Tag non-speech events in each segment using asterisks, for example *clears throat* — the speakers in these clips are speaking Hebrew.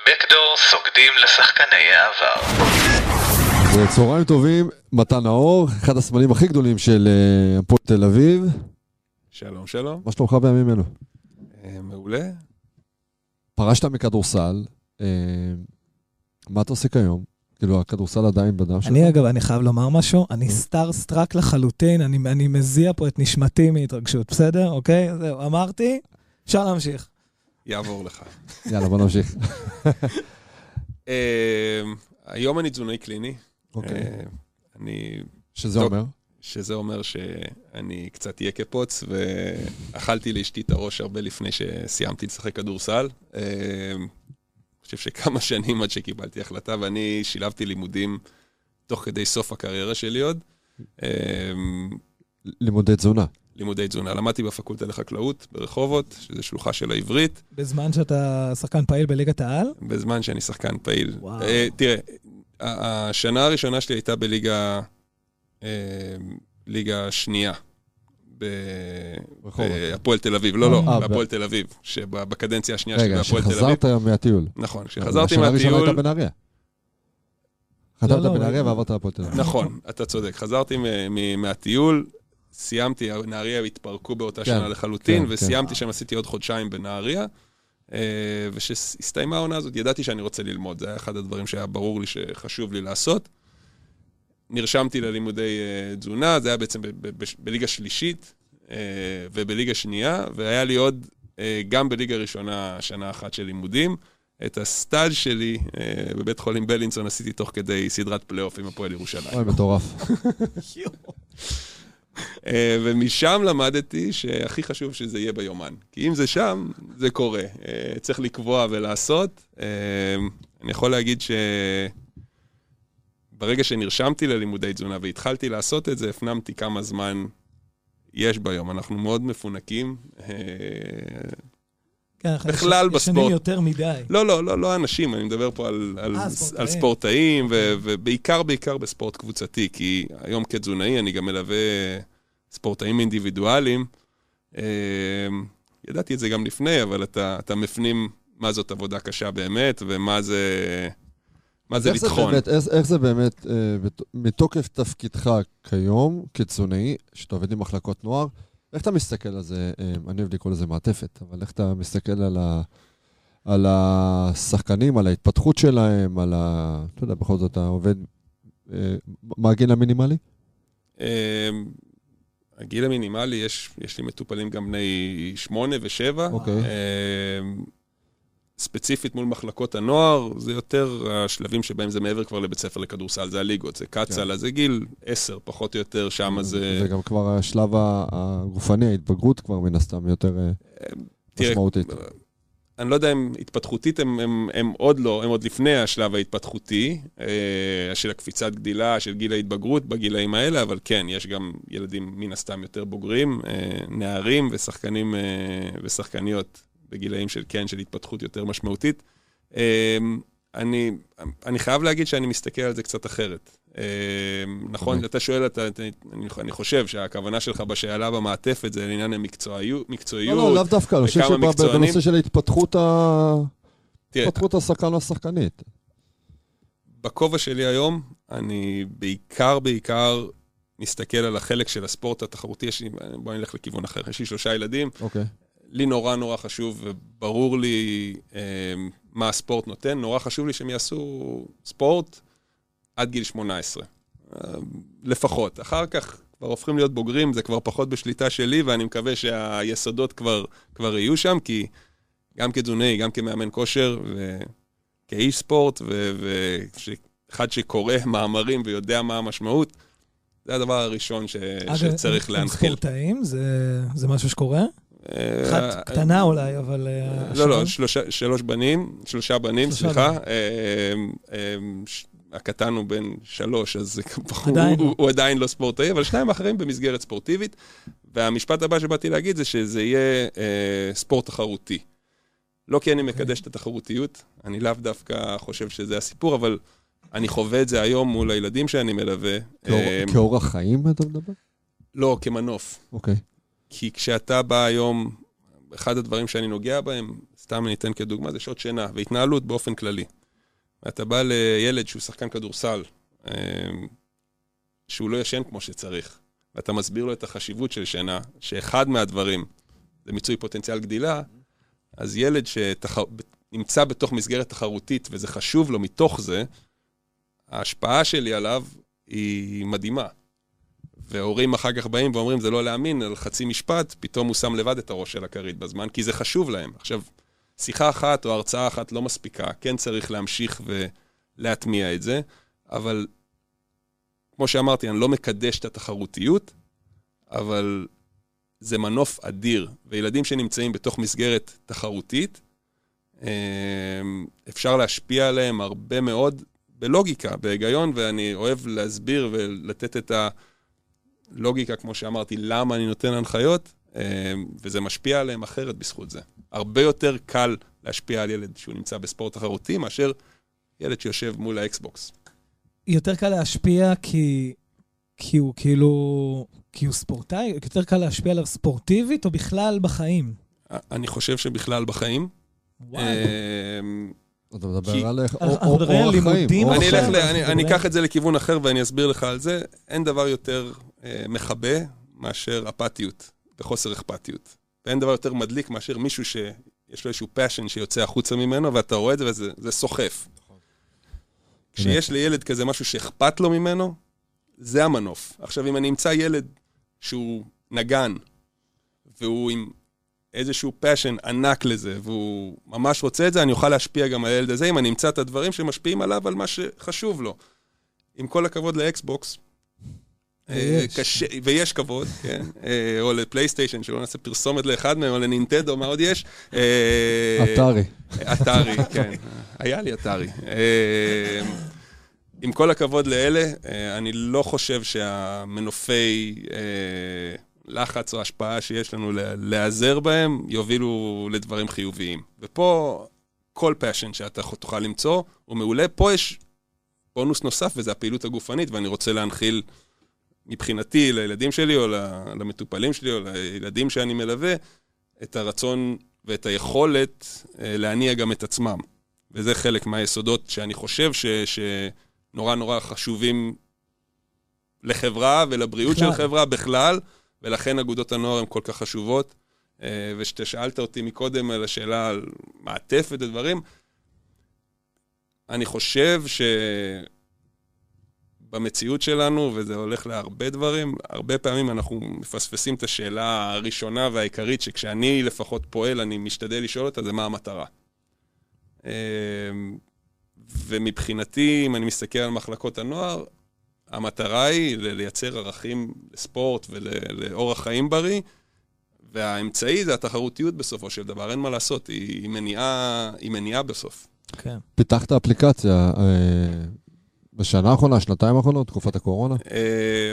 בקדור סוגדים לשחקני העבר. צהריים טובים, מתן נאור, אחד הסמלים הכי גדולים של אה, הפועל תל אביב. שלום, שלום. מה שלומך בימים אלו? אה, מעולה. פרשת מכדורסל, אה, מה אתה עושה כיום? כאילו, הכדורסל עדיין בדם שלך? אני אגב, אני חייב לומר משהו, אני star struck לחלוטין, אני, אני מזיע פה את נשמתי מהתרגשות, בסדר? אוקיי? זהו, אמרתי, אפשר להמשיך. יעבור לך. יאללה, בוא נמשיך. אה, היום אני תזונאי קליני. אוקיי. אה, אני... שזה. אומר? שזה אומר שאני קצת יקפוץ, ואכלתי לאשתי את הראש הרבה לפני שסיימתי לשחק כדורסל. אה, אני חושב שכמה שנים עד שקיבלתי החלטה, ואני שילבתי לימודים תוך כדי סוף הקריירה שלי עוד. לימודי תזונה. לימודי תזונה. למדתי בפקולטה לחקלאות ברחובות, שזה שלוחה של העברית, בזמן שאתה שחקן פעיל בליגת העל, בזמן שאני שחקן פעיל. וואו. אה, תראה, השנה הראשונה שלי הייתה בליגה, אה, ליגה שנייה. בהפועל תל אביב, לא, לא, אה, בהפועל תל אביב, שבקדנציה השנייה שלי רגע, בהפועל תל אביב. שחזרת מהטיול. נכון, כשחזרתי השנה הראשונה מהטיול, הייתה בנהריה. חתמת לא, בנהריה אבל- ועברת להפועל תל אביב. נכון, אתה צודק. חזרתי מהטיול, סיימתי, נהריה התפרקו באותה כן, שנה לחלוטין, כן, וסיימתי שם, עשיתי עוד חודשיים בנהריה. אה, וכשהסתיימה העונה הזאת, ידעתי שאני רוצה ללמוד, זה היה אחד הדברים שהיה ברור לי שחשוב לי לעשות. נרשמתי ללימודי אה, תזונה, זה היה בעצם בליגה שלישית אה, ובליגה שנייה, והיה לי עוד, גם בליגה ראשונה, שנה אחת של לימודים. את הסטאז' שלי בבית חולים בלינסון עשיתי תוך כדי סדרת פלייאוף עם הפועל ירושלים. אוי, מטורף. *laughs* *laughs* אה, ומשם למדתי שהכי חשוב שזה יהיה ביומן. כי אם זה שם, זה קורה. אה, צריך לקבוע ולעשות. אה, אני יכול להגיד שברגע שנרשמתי ללימודי תזונה והתחלתי לעשות את זה, הפנמתי כמה זמן יש ביום. אנחנו מאוד מפונקים. כן, בכלל ישנים בספורט. יותר מדי. לא, לא, לא, לא אנשים, אני מדבר פה על, על, אה, על ספורטאים. ו, ובעיקר, בעיקר בספורט קבוצתי, כי היום כתזונאי אני גם מלווה ספורטאים אינדיבידואליים. אה, ידעתי את זה גם לפני, אבל אתה, אתה מפנים מה זאת עבודה קשה באמת, ומה זה, מה זה לטחון. איך, איך זה באמת, אה, בת- מתוקף תפקידך כיום, כתזונאי, שאתה עובד עם מחלקות נוער, איך אתה מסתכל על זה, אה, אני אוהב לקרוא לזה מעטפת, אבל איך אתה מסתכל על, ה, על השחקנים, על ההתפתחות שלהם, על ה... אתה יודע, בכל זאת אתה עובד, אה, מה הגיל המינימלי? אה, הגיל המינימלי, יש, יש לי מטופלים גם בני שמונה ושבע. אוקיי. אה, ספציפית מול מחלקות הנוער, זה יותר השלבים שבהם זה מעבר כבר לבית ספר לכדורסל, זה הליגות, זה קצ"ל, אז זה גיל עשר, פחות או יותר, שם זה... זה גם כבר השלב הגופני, ההתבגרות כבר מן הסתם יותר אה, תראה, משמעותית. אני לא יודע אם התפתחותית הם, הם, הם עוד לא, הם עוד לפני השלב ההתפתחותי, אה, של הקפיצת גדילה, של גיל ההתבגרות בגילאים האלה, אבל כן, יש גם ילדים מן הסתם יותר בוגרים, אה, נערים ושחקנים אה, ושחקניות בגילאים של כן, של התפתחות יותר משמעותית. אה, אני, אני חייב להגיד שאני מסתכל על זה קצת אחרת. אה, נכון, אוקיי. אתה שואל, אתה, אני, אני חושב שהכוונה שלך בשאלה במעטפת זה לעניין המקצועיות. לא, לא, לאו דווקא, אני חושב. שבנושא של ההתפתחות ה- התפתחות השחקן או השחקנית. בכובע שלי היום, אני בעיקר, בעיקר מסתכל על החלק של הספורט התחרותי. יש לי, בוא נלך לכיוון אחר. יש לי שלושה ילדים, אוקיי. לי נורא נורא חשוב, וברור לי אה, מה הספורט נותן. נורא חשוב לי שהם יעשו ספורט עד גיל 18. אה, לפחות. אחר כך כבר הופכים להיות בוגרים, זה כבר פחות בשליטה שלי, ואני מקווה שהיסודות כבר, כבר יהיו שם, כי גם כתזונאי, גם כמאמן כושר, וכאיש ספורט, ואחד שקורא מאמרים ויודע מה המשמעות, זה הדבר הראשון ש... אגב, שצריך להנחיל. ספורטאים, זה זה משהו שקורה? אה, אחת קטנה אולי, אבל... אה, לא, לא, שלוש בנים, שלושה בנים, סליחה. אה, אה, הקטן הוא בן שלוש, אז עדיין הוא, לא. הוא עדיין לא ספורטאי, אבל שניים האחרים במסגרת ספורטיבית. והמשפט הבא שבאתי להגיד זה שזה יהיה אה, ספורט תחרותי. לא כי אני אוקיי. מקדש את התחרותיות, אני לאו דווקא חושב שזה הסיפור, אבל אני חווה את זה היום מול הילדים שאני מלווה. כאור- אה, כאורח חיים אתה מדבר? לא, כמנוף. אוקיי. כי כשאתה בא היום, אחד הדברים שאני נוגע בהם, סתם אני אתן כדוגמה, זה שעות שינה והתנהלות באופן כללי. אתה בא לילד שהוא שחקן כדורסל, אה, שהוא לא ישן כמו שצריך, ואתה מסביר לו את החשיבות של שינה, שאחד מהדברים זה מיצוי פוטנציאל גדילה, אז ילד שנמצא בתוך מסגרת תחרותית וזה חשוב לו מתוך זה, ההשפעה שלי עליו היא מדהימה. והורים אחר כך באים ואומרים, זה לא להאמין, על חצי משפט, פתאום הוא שם לבד את הראש של הכרית בזמן, כי זה חשוב להם. עכשיו, שיחה אחת או הרצאה אחת לא מספיקה, כן צריך להמשיך ולהטמיע את זה, אבל כמו שאמרתי, אני לא מקדש את התחרותיות, אבל זה מנוף אדיר, וילדים שנמצאים בתוך מסגרת תחרותית, אה, אפשר להשפיע עליהם הרבה מאוד בלוגיקה, בהיגיון, ואני אוהב להסביר ולתת את הלוגיקה, כמו שאמרתי, למה אני נותן הנחיות, אה, וזה משפיע עליהם אחרת בזכות זה. הרבה יותר קל להשפיע על ילד שהוא נמצא בספורט תחרותי, מאשר ילד שיושב מול האקסבוקס. יותר קל להשפיע כי, כי הוא כאילו, כי הוא ספורטאי? יותר קל להשפיע עליו ספורטיבית או בכלל בחיים? אני חושב שבכלל בחיים. וואי. אמ, אתה מדבר על אורח חיים, אני אקח את זה לכיוון אחר ואני אסביר לך על זה. אין דבר יותר אה, מכבה מאשר אפתיות וחוסר אכפתיות. ואין דבר יותר מדליק מאשר מישהו שיש לו איזשהו passion שיוצא החוצה ממנו, ואתה רואה את זה וזה זה סוחף. כשיש לילד כזה משהו שאכפת לו ממנו, זה המנוף. עכשיו, אם אני אמצא ילד שהוא נגן, והוא עם איזשהו passion ענק לזה, והוא ממש רוצה את זה, אני אוכל להשפיע גם על הילד הזה, אם אני אמצא את הדברים שמשפיעים עליו על מה שחשוב לו. עם כל הכבוד לאקסבוקס, אה, ויש. קשה, ויש כבוד, כן, אה, או לפלייסטיישן, שלא נעשה פרסומת לאחד מהם, או לנינטדו, מה עוד יש? אה, אתרי. אתרי, כן. היה לי אתרי. אה, עם כל הכבוד לאלה, אה, אני לא חושב שהמנופי אה, לחץ או השפעה שיש לנו לה- להיעזר בהם, יובילו לדברים חיוביים. ופה כל passion שאתה תוכל למצוא הוא מעולה. פה יש בונוס נוסף, וזה הפעילות הגופנית, ואני רוצה להנחיל מבחינתי לילדים שלי, או למטופלים שלי, או לילדים שאני מלווה, את הרצון ואת היכולת אה, להניע גם את עצמם. וזה חלק מהיסודות שאני חושב ש, שנורא נורא חשובים לחברה ולבריאות בכלל. של חברה בכלל, ולכן אגודות הנוער הן כל כך חשובות. וכשאתה שאלת אותי מקודם על השאלה על מעטפת ודברים, אני חושב שבמציאות שלנו, וזה הולך להרבה דברים, הרבה פעמים אנחנו מפספסים את השאלה הראשונה והעיקרית, שכשאני לפחות פועל, אני משתדל לשאול אותה, זה מה המטרה. אה, ומבחינתי, אם אני מסתכל על מחלקות הנוער, המטרה היא לייצר ערכים לספורט ולאורח חיים בריא, והאמצעי זה התחרותיות בסופו של דבר, אין מה לעשות, היא, היא, מניעה, היא מניעה בסוף. כן. פיתחת אפליקציה אה, בשנה האחרונה, שנתיים האחרונות, תקופת הקורונה? אה,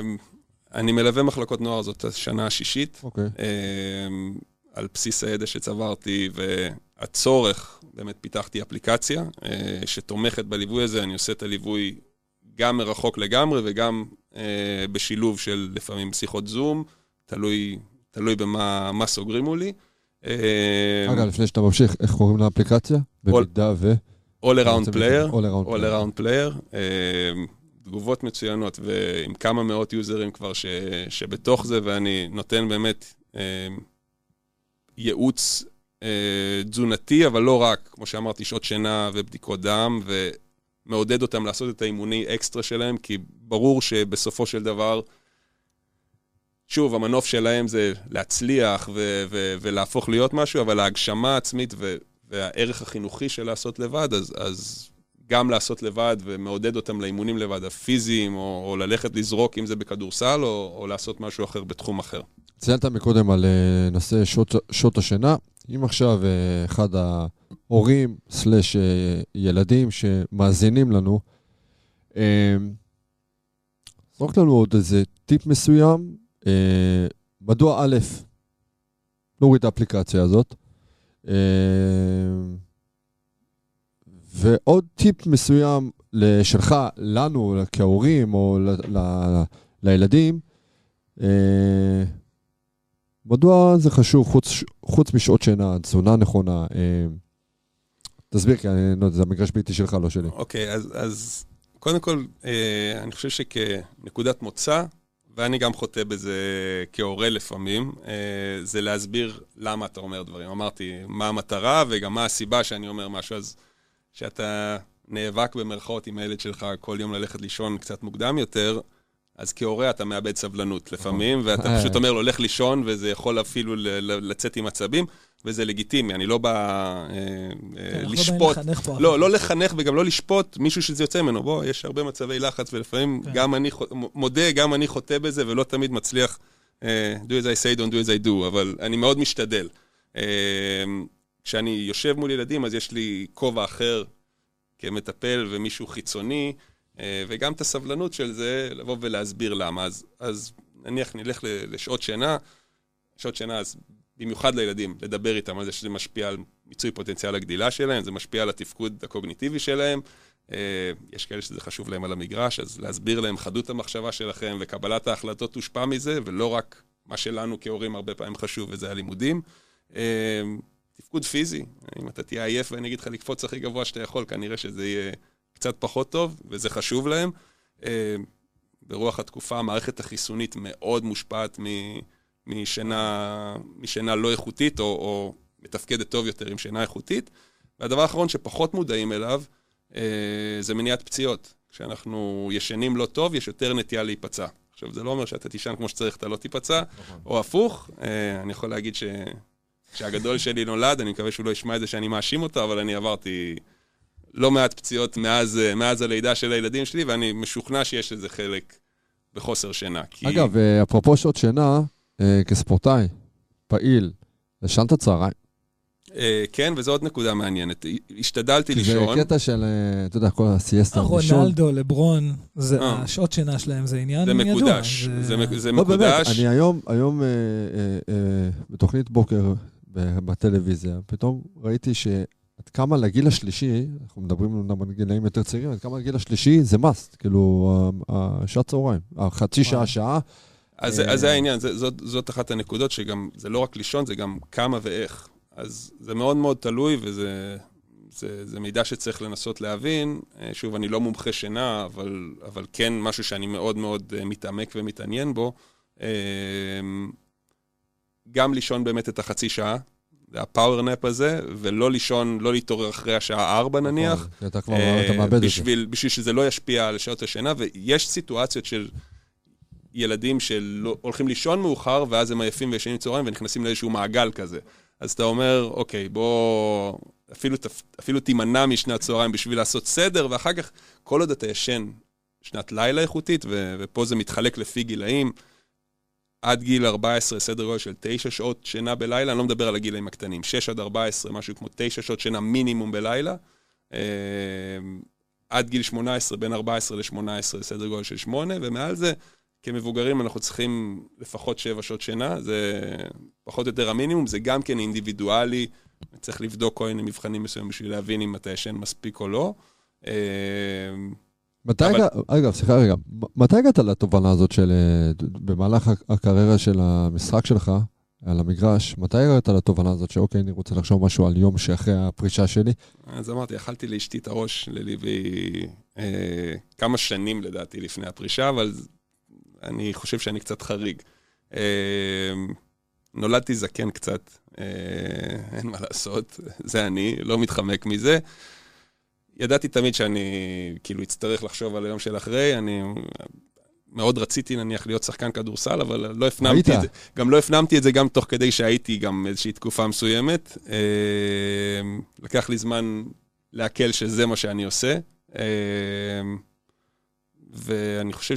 אני מלווה מחלקות נוער זאת השנה השישית, אוקיי. אה, על בסיס הידע שצברתי והצורך, באמת פיתחתי אפליקציה אה, שתומכת בליווי הזה, אני עושה את הליווי גם מרחוק לגמרי וגם אה, בשילוב של לפעמים שיחות זום, תלוי, תלוי במה מה סוגרים מולי. אה, אגב, לפני שאתה ממשיך, איך קוראים לאפליקציה? במידה ו... All Around Player. All Around All Player. Around Player, אה, תגובות מצוינות ועם כמה מאות יוזרים כבר ש, שבתוך זה, ואני נותן באמת אה, ייעוץ אה, תזונתי, אבל לא רק, כמו שאמרתי, שעות שינה ובדיקות דם, ומעודד אותם לעשות את האימוני אקסטרה שלהם, כי ברור שבסופו של דבר, שוב, המנוף שלהם זה להצליח ו- ו- ולהפוך להיות משהו, אבל ההגשמה העצמית ו- והערך החינוכי של לעשות לבד, אז, אז גם לעשות לבד ומעודד אותם לאימונים לבד, הפיזיים, או, או ללכת לזרוק, אם זה בכדורסל, או, או לעשות משהו אחר בתחום אחר. ציינת מקודם על אה, נושא שעות, שעות השינה. אם עכשיו אה, אחד ההורים, סלאש אה, ילדים שמאזינים לנו, זרוק לנו עוד איזה טיפ מסוים, מדוע א', להוריד את האפליקציה הזאת, ועוד טיפ מסוים שלך, לנו, כהורים, או ל, ל, לילדים, אה, מדוע זה חשוב, חוץ, חוץ משעות שינה, תזונה נכונה? אה, תסביר, כי אני לא יודע, זה המגרש ביתי שלך, לא שלי. אוקיי, אז, אז קודם כל, אה, אני חושב שכנקודת מוצא, ואני גם חוטא בזה כהורה לפעמים, אה, זה להסביר למה אתה אומר דברים. אמרתי, מה המטרה וגם מה הסיבה שאני אומר משהו. אז כשאתה נאבק במרכאות עם הילד שלך כל יום ללכת לישון קצת מוקדם יותר, אז כהורה אתה מאבד סבלנות לפעמים, ואתה אה. פשוט אומר לו, לך לישון, וזה יכול אפילו לצאת עם עצבים, וזה לגיטימי, אני לא בא אה, אה, אנחנו לא לשפוט. לא, לא לחנך וגם לא לשפוט מישהו שזה יוצא ממנו. בוא, יש הרבה מצבי לחץ, ולפעמים כן. גם אני מודה, גם אני חוטא בזה, ולא תמיד מצליח do as I say, don't do as I do, אבל אני מאוד משתדל. כשאני יושב מול ילדים, אז יש לי כובע אחר כמטפל ומישהו חיצוני, וגם את הסבלנות של זה, לבוא ולהסביר למה. אז, אז נניח נלך לשעות שינה, שעות שינה, אז במיוחד לילדים, לדבר איתם על זה שזה משפיע על מיצוי פוטנציאל הגדילה שלהם, זה משפיע על התפקוד הקוגניטיבי שלהם. אה, יש כאלה שזה חשוב להם על המגרש, אז להסביר להם חדות המחשבה שלכם וקבלת ההחלטות תושפע מזה, ולא רק מה שלנו כהורים הרבה פעמים חשוב, וזה הלימודים. אה, תפקוד פיזי, אם אתה תהיה עייף ואני אגיד לך לקפוץ הכי גבוה שאתה יכול, כנראה שזה יהיה קצת פחות טוב, וזה חשוב להם. אה, ברוח התקופה, המערכת החיסונית מאוד מושפעת מ- משינה, משינה לא איכותית, או, או מתפקדת טוב יותר עם שינה איכותית. והדבר האחרון שפחות מודעים אליו, אה, זה מניעת פציעות. כשאנחנו ישנים לא טוב, יש יותר נטייה להיפצע. עכשיו, זה לא אומר שאתה תישן כמו שצריך, אתה לא תיפצע, או הפוך. אה, אני יכול להגיד ש... כשהגדול שלי נולד, אני מקווה שהוא לא ישמע את זה שאני מאשים אותו, אבל אני עברתי לא מעט פציעות מאז, אה, מאז הלידה של הילדים שלי, ואני משוכנע שיש לזה חלק בחוסר שינה. כי... אגב, אה, אפרופו שעות שינה, אה, כספורטאי, פעיל, ישנת צהריים. אה, כן, וזו עוד נקודה מעניינת. השתדלתי כי זה לישון. קטע של, אתה יודע, כל הסיאסטה, לישון. רונלדו, לברון, זה- אה. השעות שינה שלהם זה עניין זה ידוע. מקודש. זה, מק- זה לא, באמת, מקודש. אני היום, היום אה, אה, אה, בתוכנית בוקר ב- בטלוויזיה, פתאום ראיתי שעד כמה לגיל השלישי, אנחנו מדברים אומנם על גילאים יותר צעירים, עד כמה לגיל השלישי זה must, כאילו, השעת צהריים, החצי שעה. שעה. אז, אז זה העניין, זה, זאת, זאת אחת הנקודות שגם, זה לא רק לישון, זה גם כמה ואיך. אז זה מאוד מאוד תלוי, וזה זה, זה מידע שצריך לנסות להבין. אה, שוב, אני לא מומחה שינה, אבל, אבל כן משהו שאני מאוד מאוד אה, מתעמק ומתעניין בו. אה, גם לישון באמת את החצי שעה, זה הפאוור נאפ הזה, ולא לישון, לא להתעורר אחרי השעה 4 נניח. נכון, אתה כבר, אה, אתה מאבד את זה. בשביל, שזה לא ישפיע על שעות השינה, ויש סיטואציות של ילדים שהולכים לישון מאוחר, ואז הם עייפים וישנים צהריים ונכנסים לאיזשהו מעגל כזה. אז אתה אומר, אוקיי, בוא, אפילו, אפילו תימנע משנת צהריים בשביל לעשות סדר, ואחר כך, כל עוד אתה ישן שנת לילה איכותית, ו- ופה זה מתחלק לפי גילאים, עד גיל 14, סדר גודל של 9 שעות שינה בלילה, אני לא מדבר על הגילאים הקטנים, 6 עד 14, משהו כמו 9 שעות שינה מינימום בלילה. אה, עד גיל 18, בין 14 ל-18, סדר גודל של 8, ומעל זה, כמבוגרים אנחנו צריכים לפחות 7 שעות שינה, זה פחות או יותר המינימום, זה גם כן אינדיבידואלי, צריך לבדוק כל מיני מבחנים מסוימים בשביל להבין אם אתה ישן מספיק או לא. מתי אבל- אגב, סליחה רגע, מתי הגעת לתובנה הזאת של, אה, במהלך הקריירה של המשחק שלך, על המגרש, מתי הגעת לתובנה הזאת שאוקיי, אני רוצה לחשוב משהו על יום שאחרי הפרישה שלי? אז אמרתי, אכלתי לאשתי את הראש לליבי אה, כמה שנים לדעתי לפני הפרישה, אבל אני חושב שאני קצת חריג. אה, נולדתי זקן קצת, אה, אין מה לעשות, *laughs* זה אני, לא מתחמק מזה. ידעתי תמיד שאני כאילו אצטרך לחשוב על היום של אחרי, אני מאוד רציתי נניח להיות שחקן כדורסל, אבל לא הפנמתי היית. את זה. גם לא הפנמתי את זה גם תוך כדי שהייתי גם איזושהי תקופה מסוימת. אה, לקח לי זמן לעכל שזה מה שאני עושה. אה, ואני חושב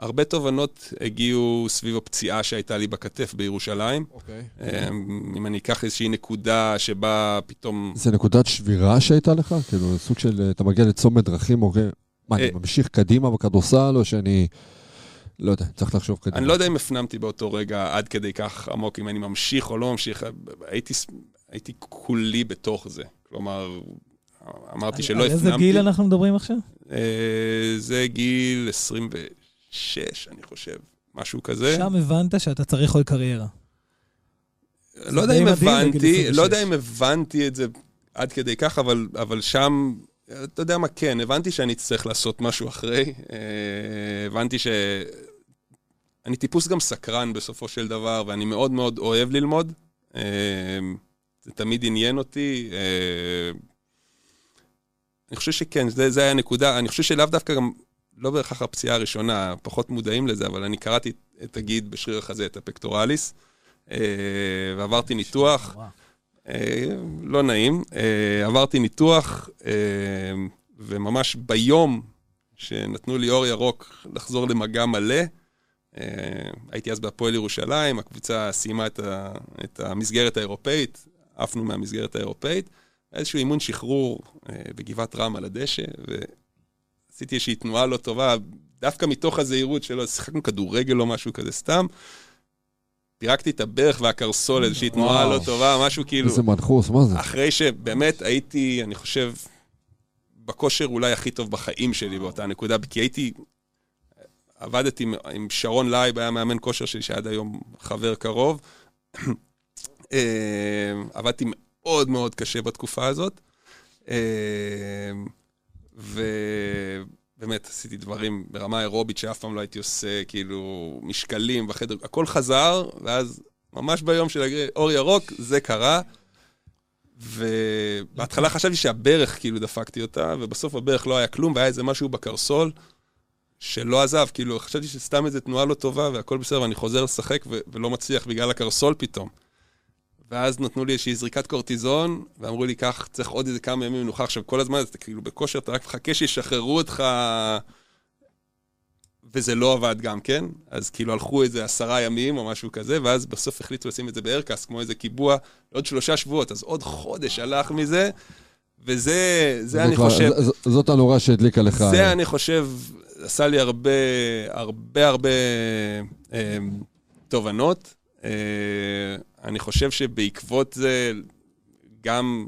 שהרבה תובנות הגיעו סביב הפציעה שהייתה לי בכתף בירושלים. אוקיי. אה, אם אני אקח איזושהי נקודה שבה פתאום... זה נקודת שבירה שהייתה לך? כאילו, סוג של, אה, אתה מגיע לצומת דרכים, אוקיי, מה, אני אה. ממשיך קדימה בכדורסל, או שאני, לא יודע, צריך לחשוב קדימה. אני לא יודע אם הפנמתי באותו רגע עד כדי כך עמוק, אם אני ממשיך או לא ממשיך. הייתי, הייתי כולי בתוך זה. כלומר, אמרתי על- שלא על הפנמתי. איזה גיל אנחנו מדברים עכשיו? אה, זה גיל 26, אני חושב. משהו כזה. שם הבנת שאתה צריך עוד קריירה. לא יודע אם הבנתי, לא יודע 26. אם הבנתי את זה עד כדי כך, אבל, אבל שם, אתה יודע מה, כן, הבנתי שאני אצטרך לעשות משהו אחרי. אה, הבנתי ש... אני טיפוס גם סקרן בסופו של דבר, ואני מאוד מאוד אוהב ללמוד. אה, זה תמיד עניין אותי. אה, אני חושב שכן, זה, זה היה הנקודה. אני חושב שלאו דווקא גם, לא בהכרח הפציעה הראשונה, פחות מודעים לזה, אבל אני קראתי את הגיד בשריר החזה, את הפקטורליס, אה, ועברתי ניתוח. אה, לא נעים. אה, עברתי ניתוח, וממש ביום שנתנו לי אור ירוק לחזור למגע מלא, הייתי אז בהפועל ירושלים, הקבוצה סיימה את, ה, את המסגרת האירופאית, עפנו מהמסגרת האירופאית, איזשהו אימון שחרור בגבעת רם על הדשא, ועשיתי איזושהי תנועה לא טובה, דווקא מתוך הזהירות שלו, שיחקנו כדורגל או משהו כזה סתם. פירקתי את הברך והקרסול, איזושהי תנועה. לא טובה, משהו כאילו... איזה מנחוס, מה זה? אחרי שבאמת הייתי, אני חושב, בכושר אולי הכי טוב בחיים שלי באותה נקודה, כי הייתי, עבדתי עם- עם שרון לייב, היה מאמן כושר שלי שעד היום חבר קרוב. *clears throat* אה, עבדתי מאוד מאוד קשה בתקופה הזאת. ובאמת עשיתי דברים ברמה אירובית שאף פעם לא הייתי עושה, כאילו משקלים בחדר, הכל חזר, ואז ממש ביום של אור ירוק, זה קרה. ובהתחלה חשבתי שהברך, כאילו דפקתי אותה, ובסוף הברך לא היה כלום, והיה איזה משהו בקרסול שלא עזב, כאילו חשבתי שסתם איזו תנועה לא טובה, והכל בסדר, ואני חוזר לשחק ו- ולא מצליח בגלל הקרסול פתאום. ואז נתנו לי איזושהי זריקת קורטיזון, ואמרו לי, קח, צריך עוד איזה כמה ימים מנוחה. עכשיו, כל הזמן אתה כאילו בכושר, אתה רק מחכה שישחררו אותך, וזה לא עבד גם כן. אז כאילו הלכו איזה עשרה ימים או משהו כזה, ואז בסוף החליטו לשים את זה בארקס, כמו איזה קיבוע, לעוד שלושה שבועות. אז עוד חודש הלך מזה, וזה, זה אני כבר- חושב... ז- ז- זאת הנורה שהדליקה לך. זה אני חושב, עשה לי הרבה, הרבה, הרבה אה, תובנות. אה, אני חושב שבעקבות זה, גם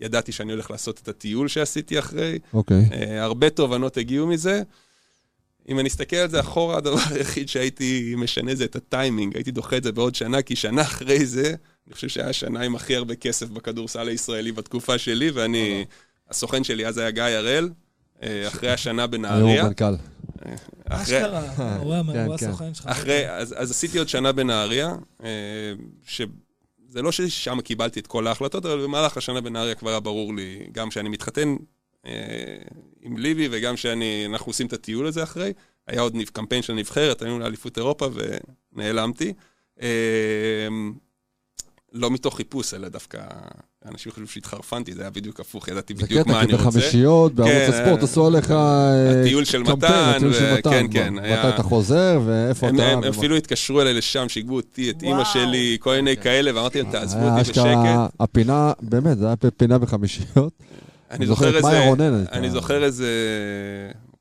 ידעתי שאני הולך לעשות את הטיול שעשיתי אחרי. אוקיי. אה, הרבה תובנות הגיעו מזה. אם אני אסתכל על זה אחורה, הדבר *laughs* היחיד שהייתי משנה זה את הטיימינג. הייתי דוחה את זה בעוד שנה, כי שנה אחרי זה, אני חושב שהיה השנה עם הכי הרבה כסף בכדורסל הישראלי בתקופה שלי, ואני, הסוכן שלי אז היה גיא הראל, אה, אחרי השנה היום בנהריה. הוא מנכ"ל. אחרי, אשכרה, *laughs* הוא כן, כן. הסוכן שלך. אז, עשיתי עוד שנה בנהריה, אה, שזה לא ששם קיבלתי את כל ההחלטות, אבל במהלך השנה בנהריה כבר היה ברור לי, גם שאני מתחתן אה, עם ליבי, וגם שאנחנו עושים את הטיול הזה אחרי. היה עוד קמפיין של הנבחרת, היינו לאליפות אירופה ונעלמתי. אה, לא מתוך חיפוש, אלא דווקא אנשים חשבו שהתחרפנתי, זה היה בדיוק הפוך, ידעתי זה בדיוק קטע, מה כי אני רוצה. בחמישיות, בערוץ כן, הספורט אה, עשו עליך אה, הטיול של מתן, הטיול של מתן. כן, כן, מתי אתה חוזר, ואיפה אתה... הם אפילו התקשרו אליי לשם, שיגעו אותי, את אימא. שלי, כל מיני כאלה, ואמרתי להם, תעזבו היה אותי בשקט. הפינה, באמת, זה היה פינה בחמישיות. אני זוכר איזה, אני זוכר איזה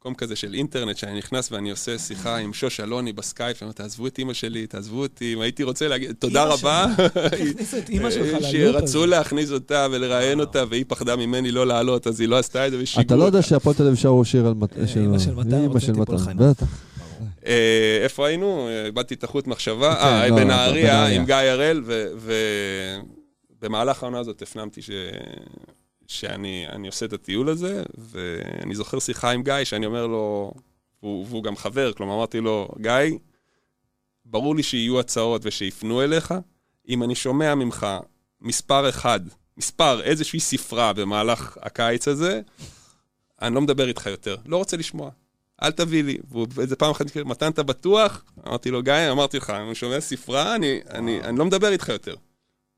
מקום כזה של אינטרנט, שאני נכנס ואני עושה שיחה עם שוש אלוני בסקייפ, ואומר, תעזבו את אימא שלי, תעזבו אותי, אם הייתי רוצה להגיד, תודה רבה. *laughs* הכניסו את אימא שלך ללופ הזה. שרצו להכניס אותה ולראיין אותה, והיא פחדה ממני לא לעלות, אז היא לא עשתה את זה, ושיגעו אתה לא יודע. שהפועל תל אביב שרו שיר על מת- אה, של- מתן רוצה של מתן. בטח. אה, איפה היינו? אה, איבדתי את החוט מחשבה. כן, אה, לא, בנהריה בנהריה. עם גיא הראל, ובמהלך העונה הזאת הפנמתי ש... שאני אני עושה את הטיול הזה, ואני זוכר שיחה עם גיא שאני אומר לו, והוא, והוא גם חבר, כלומר אמרתי לו, גיא, ברור לי שיהיו הצעות ושיפנו אליך, אם אני שומע ממך מספר אחד, מספר, איזושהי ספרה במהלך הקיץ הזה, אני לא מדבר איתך יותר, לא רוצה לשמוע. אל תביא לי. ואיזה פעם אחת, מתן אתה בטוח? אמרתי לו, גיא, אמרתי לך, אני שומע ספרה, אני, אני, אני לא מדבר איתך יותר.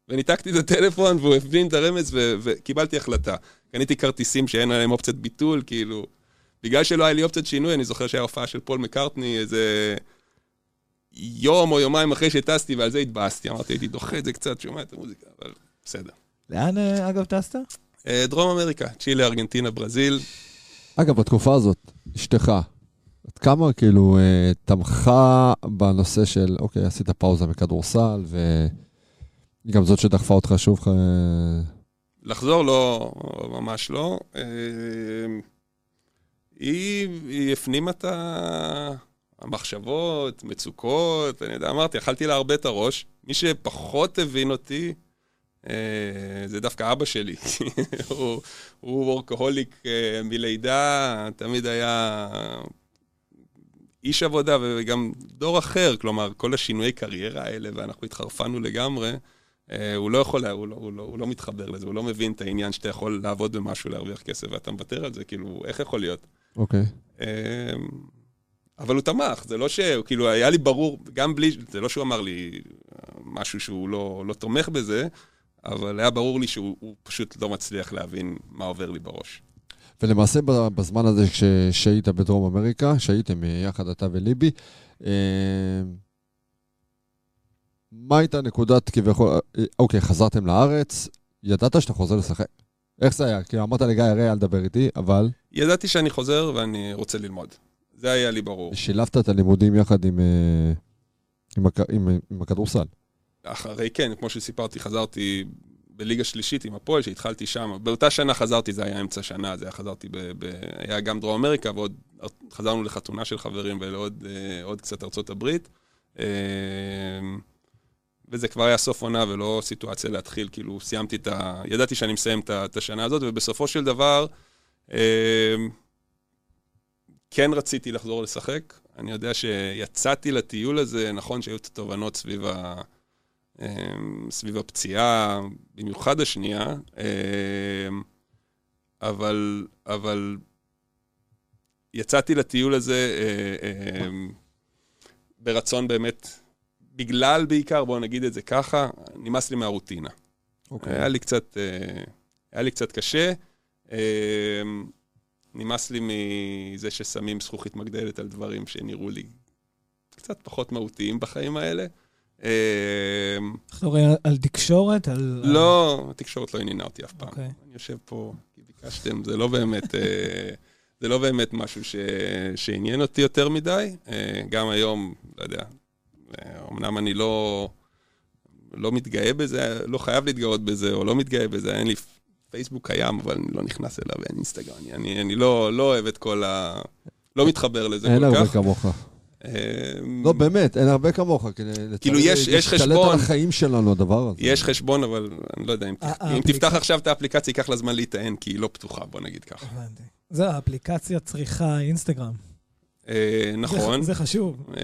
וניתקתי את הטלפון, והוא הבין את הרמז, ו- וקיבלתי החלטה. קניתי כרטיסים שאין עליהם אופציית ביטול, כאילו... בגלל שלא היה לי אופציית שינוי, אני זוכר שהיה הופעה של פול מקארטני איזה יום או יומיים אחרי שטסתי, ועל זה התבאסתי. אמרתי, הייתי דוחה את זה קצת, שומע את המוזיקה, אבל בסדר. לאן, אה, אגב, טסת? אה, דרום אמריקה, צ'ילה, ארגנטינה, ברזיל. אגב, בתקופה הזאת, אשתך, עד כמה כאילו אה, תמכה בנושא של, אוקיי, עשית פאוזה מכדורסל, והיא גם זאת שדחפה אותך שוב, לחזור לא, ממש לא. אה, היא, היא הפנימה את, המחשבות, מצוקות, אני יודע, אמרתי, אכלתי לה הרבה את הראש. מי שפחות הבין אותי, אה, זה דווקא אבא שלי. *laughs* הוא, הוא וורקהוליק אה, מלידה, תמיד היה איש עבודה וגם דור אחר, כלומר, כל השינויי קריירה האלה, ואנחנו התחרפנו לגמרי. אה, הוא לא יכול, הוא לא, הוא, לא, הוא לא מתחבר לזה, הוא לא מבין את העניין שאתה יכול לעבוד במשהו, להרוויח כסף, ואתה מוותר על זה, כאילו, איך יכול להיות? אוקיי. אמ, אבל הוא תמך, זה לא ש... כאילו, היה לי ברור, גם בלי... זה לא שהוא אמר לי אה, משהו שהוא לא, לא תומך בזה, אבל היה ברור לי שהוא הוא פשוט לא מצליח להבין מה עובר לי בראש. ולמעשה בזמן הזה שהיית בדרום אמריקה, שהייתם יחד אתה וליבי, אה, מה הייתה נקודת כביכול, אה, אוקיי, חזרתם לארץ, ידעת שאתה חוזר לשחק. איך זה היה? כי אמרת לגיא, הרי אל תדבר איתי, אבל ידעתי שאני חוזר ואני רוצה ללמוד. זה היה לי ברור. שילבת את הלימודים יחד עם, אה, עם, הכ- עם, עם הכדורסל. אחרי כן, כמו שסיפרתי, חזרתי בליגה שלישית עם הפועל, שהתחלתי שם. באותה שנה חזרתי, זה היה אמצע שנה, זה היה חזרתי ב... ב היה גם דרום אמריקה, ועוד חזרנו לחתונה של חברים ולעוד אה, עוד קצת ארצות הברית. אה, וזה כבר היה סוף עונה ולא סיטואציה להתחיל, כאילו סיימתי את ה... ידעתי שאני מסיים את את השנה הזאת, ובסופו של דבר, אה, כן רציתי לחזור לשחק. אני יודע שיצאתי לטיול הזה, נכון שהיו את התובנות סביב ה... אמ, סביב הפציעה, במיוחד השנייה, אמ, אבל, אבל יצאתי לטיול הזה אה, אמ, ברצון באמת, בגלל בעיקר, בואו נגיד את זה ככה, נמאס לי מהרוטינה. אוקיי. היה לי קצת, אה, היה לי קצת קשה. אמ, נמאס לי מזה ששמים זכוכית מגדלת על דברים שנראו לי קצת פחות מהותיים בחיים האלה. אנחנו מדברים על תקשורת? על... לא, התקשורת לא עניינה אותי אף פעם. אוקיי. אני יושב פה כי ביקשתם, זה לא באמת, אה, זה לא באמת משהו ש- שעניין אותי יותר מדי. אה, גם היום, לא יודע, אה, אמנם אני לא, לא מתגאה בזה, לא חייב להתגאות בזה, או לא מתגאה בזה, אין לי פייסבוק קיים, אבל אני לא נכנס אליו, אין אינסטגרם, אני, אני, אני לא, לא אוהב את כל ה... לא מתחבר לזה אין כל הרבה כך. כמוך. אה, לא, באמת, אין הרבה כמוך. כאילו, יש- יש להשתלט חשבון. על החיים שלנו, הדבר הזה. יש חשבון, אבל אני לא יודע, אם, ה- תפ... אם תפתח עכשיו את האפליקציה, ייקח לה זמן להיטען, כי היא לא פתוחה, בוא נגיד ככה. הבנתי. זה, האפליקציה צריכה אינסטגרם. אה, נכון. זה, חשוב. אה,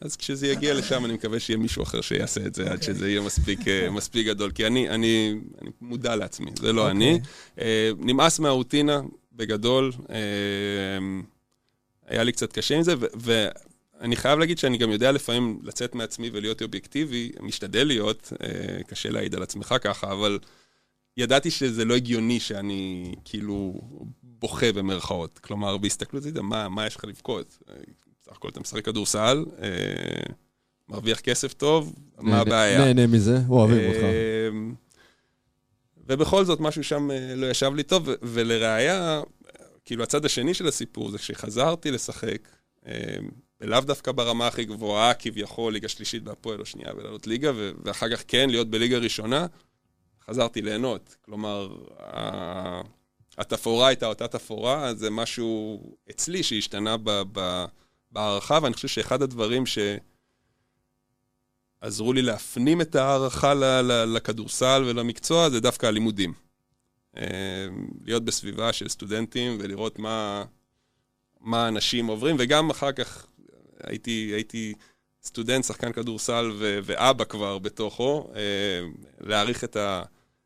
אז כשזה יגיע לשם, אני מקווה שיהיה מישהו אחר שיעשה את זה, עד אוקיי. שזה יהיה מספיק, אה, *laughs* גדול. כי אני, מודע לעצמי, זה לא אוקיי. אני. נמאס מהרוטינה, בגדול. היה לי קצת קשה עם זה, ואני חייב להגיד שאני גם יודע לפעמים לצאת מעצמי ולהיות אובייקטיבי, משתדל להיות, קשה להעיד על עצמך ככה, אבל ידעתי שזה לא הגיוני שאני כאילו בוכה במרכאות. כלומר, בהסתכלות, זה, מה, מה יש לך לבכות? אה, בסך הכל אתה משחק כדורסל, אה, מרוויח כסף טוב, מה נהנה- הבעיה? נהנה מזה, אוהבים אותך. אמ, ובכל זאת, משהו שם אה, לא ישב לי טוב, ולראיה, כאילו, הצד השני של הסיפור זה כשחזרתי לשחק, אמ, ולאו דווקא ברמה הכי גבוהה, כביכול, ליגה שלישית בהפועל או שנייה, ולעלות ליגה, ואחר כך כן, להיות בליגה ראשונה, חזרתי ליהנות. כלומר, ה- התפאורה הייתה אותה תפאורה, זה משהו אצלי שהשתנה ב- ב- בהערכה, ואני חושב שאחד הדברים ש... עזרו לי להפנים את ההערכה ל- ל- לכדורסל ולמקצוע, זה דווקא הלימודים. אה, להיות בסביבה של סטודנטים ולראות מה, מה אנשים עוברים, וגם אחר כך הייתי, הייתי סטודנט, שחקן כדורסל ו- ואבא כבר בתוכו, אה, להעריך את, ה,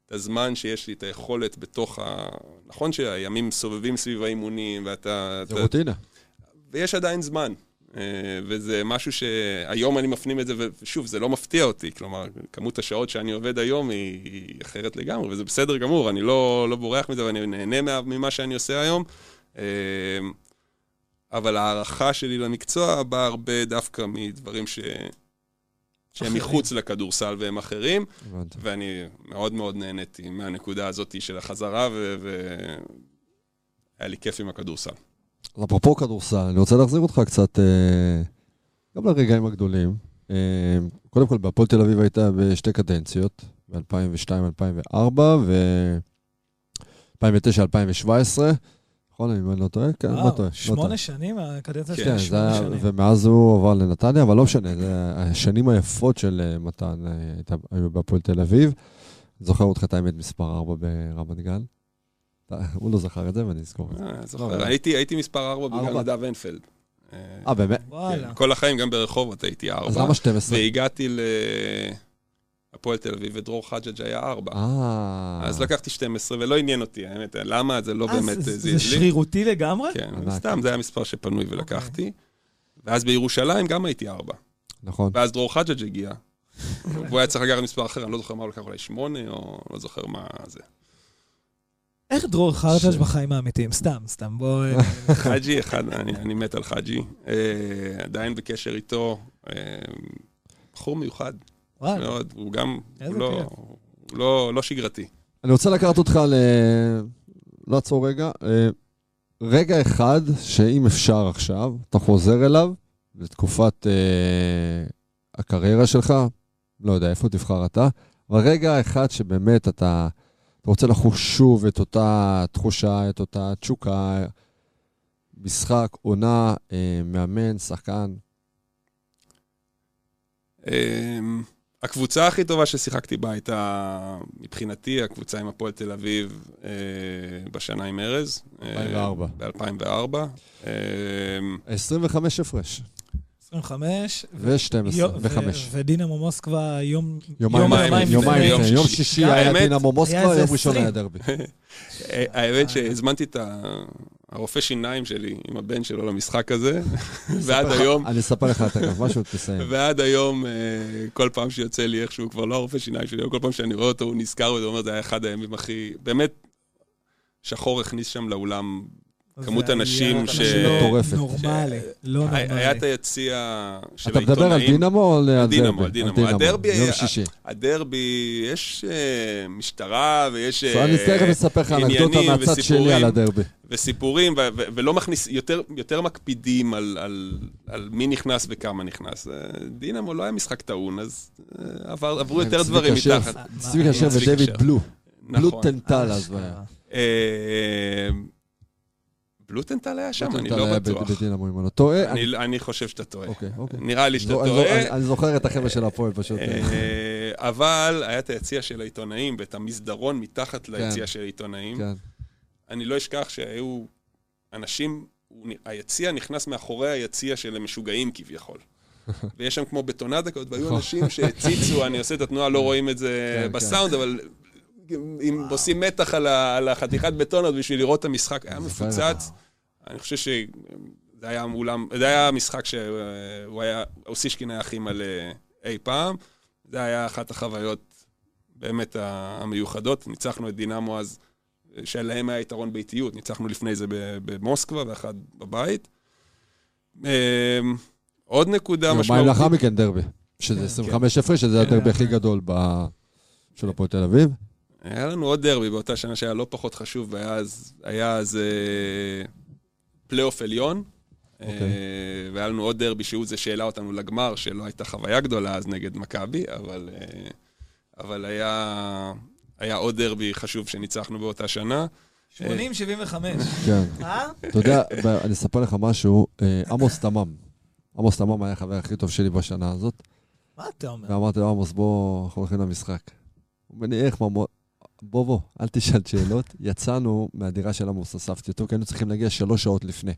את הזמן שיש לי, את היכולת בתוך ה... נכון שהימים סובבים סביב האימונים, ואתה... זה אתה- רוטינה. ויש עדיין זמן. אה, וזה משהו שהיום אני מפנים את זה, ושוב, זה לא מפתיע אותי. כלומר, כמות השעות שאני עובד היום היא, היא אחרת לגמרי, וזה בסדר גמור, אני לא, לא בורח מזה ואני נהנה מה- ממה שאני עושה היום. אה, אבל ההערכה שלי למקצוע באה הרבה דווקא מדברים ש... שהם. מחוץ לכדורסל והם אחרים. ואני מאוד מאוד נהניתי מהנקודה הזאת של החזרה, ו... והיה לי כיף עם הכדורסל. אז אפרופו כדורסל, אני רוצה להחזיר אותך קצת אה, גם לרגעים הגדולים. אה, קודם כל, בהפועל תל אביב היית בשתי קדנציות, ב-2002-2004 ו-2009-2017. נכון, אם אני לא טועה? כן, לא טועה. לא שמונה טועה. שנים, הקדנציה כן, זה שמונה שנים. ומאז הוא עבר לנתניה, אבל לא משנה, זה השנים היפות של אה, מתן אה, היו בהפועל תל אביב. זוכר אותך את האמת מספר 4 ברמת גן. הוא לא זכר את זה, ואני אזכור את זה. אה, לא, זוכר. הייתי מספר 4 בגלל. נדב הנפלד. אה, באמת? וואלה. כן, כל החיים, גם ברחובות הייתי אז 4. למה 12? והגעתי להפועל תל אביב, ודרור חג'ג' היה 4. אה... אז לקחתי 12, ולא עניין אותי, האמת, למה זה לא אה, באמת זה- זה זיז לי. שרירותי לגמרי? כן. סתם, זה היה מספר שפנוי ולקחתי. ואז בירושלים גם הייתי 4. נכון. ואז דרור חג'ג' הגיע. *laughs* והוא היה צריך לקחת מספר אחר, אני לא זוכר מה הוא לקח, אולי 8, או לא זוכר מה זה. איך דרור חרטש בחיים האמיתיים? סתם, סתם, בוא... *laughs* אה, חאג'י, אחד, אני, אני מת על חאג'י. אה, עדיין בקשר איתו. אה, בחור מיוחד. מאוד, הוא גם, הוא לא. הוא לא, לא שגרתי. אני רוצה לקחת אותך ל... לא עצור רגע. אה, רגע אחד, שאם אפשר עכשיו, אתה חוזר אליו, לתקופת אה, הקריירה שלך, לא יודע איפה תבחר אתה, אבל רגע אחד שבאמת אתה, אתה רוצה לחוש שוב את אותה תחושה, את אותה תשוקה, משחק, עונה, אה, מאמן, שחקן. אמ, הקבוצה הכי טובה ששיחקתי בה הייתה, מבחינתי, הקבוצה עם הפועל תל אביב אה, בשנה עם ארז. 2004. ב-2004. 25 הפרש, 25. ו-12, יו- ו-5. ודינמו מוסקבה יום... יומיים יומיים. יום שישי. היה דינמו מוסקבה, יום ראשון 20. היה דרבי. *laughs* אה, האמת שהזמנתי את ה- הרופא שיניים שלי עם הבן שלו למשחק הזה, *laughs* ועד היום, אני אספר לך תכף, משהו תסיים. *laughs* ועד היום, אה, כל פעם שיוצא לי איכשהו, כבר לא הרופא שיניים שלי, כל פעם שאני רואה אותו, הוא נזכר הוא אומר, זה היה אחד הימים הכי... באמת, שחור הכניס שם לאולם כמות אנשים ש- לא מטורפת. נורמלי, לא היה היה נורמלי. את היציע של אתה מדבר על העיתונאים. דינמו או על על? דינמו, על דינמו. הדרבי יום שישי. הדרבי, יש אה, משטרה ויש אז אני אה, תכף אספר לך אנקדוטה עניינים מהצד שלי וסיפורים. על הדרבי. וסיפורים, ולא מכניס, יותר, יותר מקפידים על, על, על מי נכנס וכמה נכנס. אה, דינמו לא היה משחק טעון, אז עבר, עברו יותר דברים. מתחת. צביקה שר צביקה ודייוויד שר. בלו. בלו נכון. טנטל אז בלוטנטל היה שם, אני לא בטוח. בדינמו, אם אני לא טועה. אני, חושב שאתה טועה. אוקיי, אוקיי. נראה לי שאתה טועה. אני- זוכר את החבר'ה של הפועל פשוט. אה, אבל היה את היציע של העיתונאים ואת המסדרון מתחת ליציע של העיתונאים. כן. אני לא אשכח שהיו אנשים, היציע נכנס מאחורי היציע של המשוגעים כביכול. ויש שם כמו בטונדה כזאת, והיו אנשים שהציצו, אני עושה את התנועה, לא רואים את זה כן, בסאונד, אבל אם עושים מתח על על החתיכת בטון הזאת בשביל לראות את המשחק, היה. מפוצץ. אני חושב שזה היה אולם, זה היה משחק שהוא היה, אוסישקין היה הכי מלא אי פעם. זה היה אחת החוויות באמת המיוחדות. ניצחנו את דינמו אז, שלהם היה יתרון באיטיות. ניצחנו לפני זה במוסקבה ואחד בבית. אמ, עוד נקודה יומיים משמעותית. לאחר מכן דרבי. שזה 25 הפרש, שזה הדרבי הכי גדול של הפועל תל אביב. היה לנו עוד דרבי באותה שנה שהיה לא פחות חשוב, והיה אז, היה אז אה, פלייאוף עליון. אוקיי. אה, והיה לנו עוד דרבי שהוא זה שהעלה אותנו לגמר, שלא הייתה חוויה גדולה אז נגד מכבי, אבל, אה, אבל היה, היה עוד דרבי חשוב שניצחנו באותה שנה. 80-75. כן. אה? אתה יודע, אני אספר לך משהו, אה, עמוס תמם. עמוס תמם היה החבר הכי טוב שלי בשנה הזאת, מה אתה אומר? ואמרתי לו, עמוס, בוא, אנחנו הולכים למשחק. הוא אומר לי, איך, מה, בוא, בוא, אל תשאל שאלות. יצאנו מהדירה של עמוס, אספתי אותו, כי היינו צריכים להגיע שלוש שעות לפני.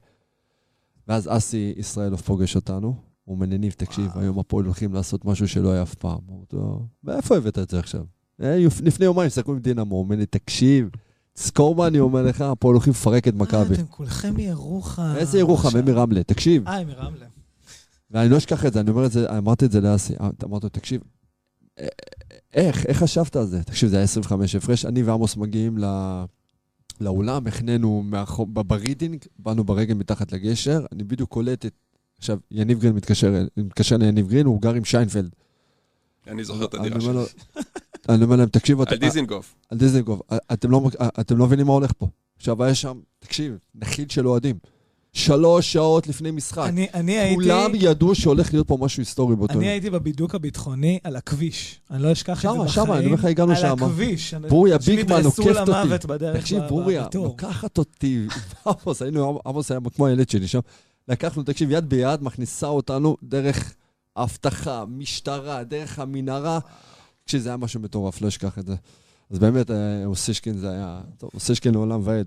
ואז אסי ישראלוב פוגש אותנו, הוא אומר, ניב, תקשיב. היום הפועל הולכים לעשות משהו שלא היה אף פעם. לו, מאיפה הבאת את זה עכשיו? "אה, לפני יומיים שיחקו עם דינמו, הוא אומר לי, תקשיב, תזכור מה אני אומר לך, הפועל הולכים לפרק את מכבי. אה, אתם כולכם מירוחם. איזה ירוחם, הם מרמלה, תקשיב. אה, הם מרמלה. ואני לא אשכח את זה, אני אומר את זה, אמרתי את זה לאסי, אמרתי לו, תקשיב, איך, איך חשבת על זה? תקשיב, זה היה 25 הפרש, אני ועמוס מגיעים ל- לאולם, חנינו מאחור- ברידינג, באנו ברגל מתחת לגשר, אני בדיוק קולט את... עכשיו, יניב גרין מתקשר, מתקשר ליניב גרין, הוא גר עם שיינפלד. אני זוכר את הדירה שלי. אני אומר להם, תקשיבו, על דיזינגוף. על דיזנגוף, אתם לא, אתם לא מבינים מה הולך פה. עכשיו, היה שם, תקשיב, נחיל של אוהדים. שלוש שעות לפני משחק. אני, אני הייתי... כולם ידעו שהולך להיות פה משהו היסטורי באותו אני יום. הייתי בבידוק הביטחוני על הכביש. אני לא אשכח את זה שמה, בחיים. שמה, אני אומר לך, הגענו על שמה. הכביש. ברוריה ביגמן עוקפת אותי. תקשיב, ברוריה. לוקחת אותי, *laughs* עמוס, היינו, עמוס היה כמו הילד שלי שם. לקחנו, תקשיב, יד ביד, מכניסה אותנו דרך אבטחה, משטרה, דרך המנהרה, כשזה היה משהו מטורף, לא אשכח את זה. אז באמת, אה, אוסישקין זה היה, טוב, אוסישקין לעולם ועד.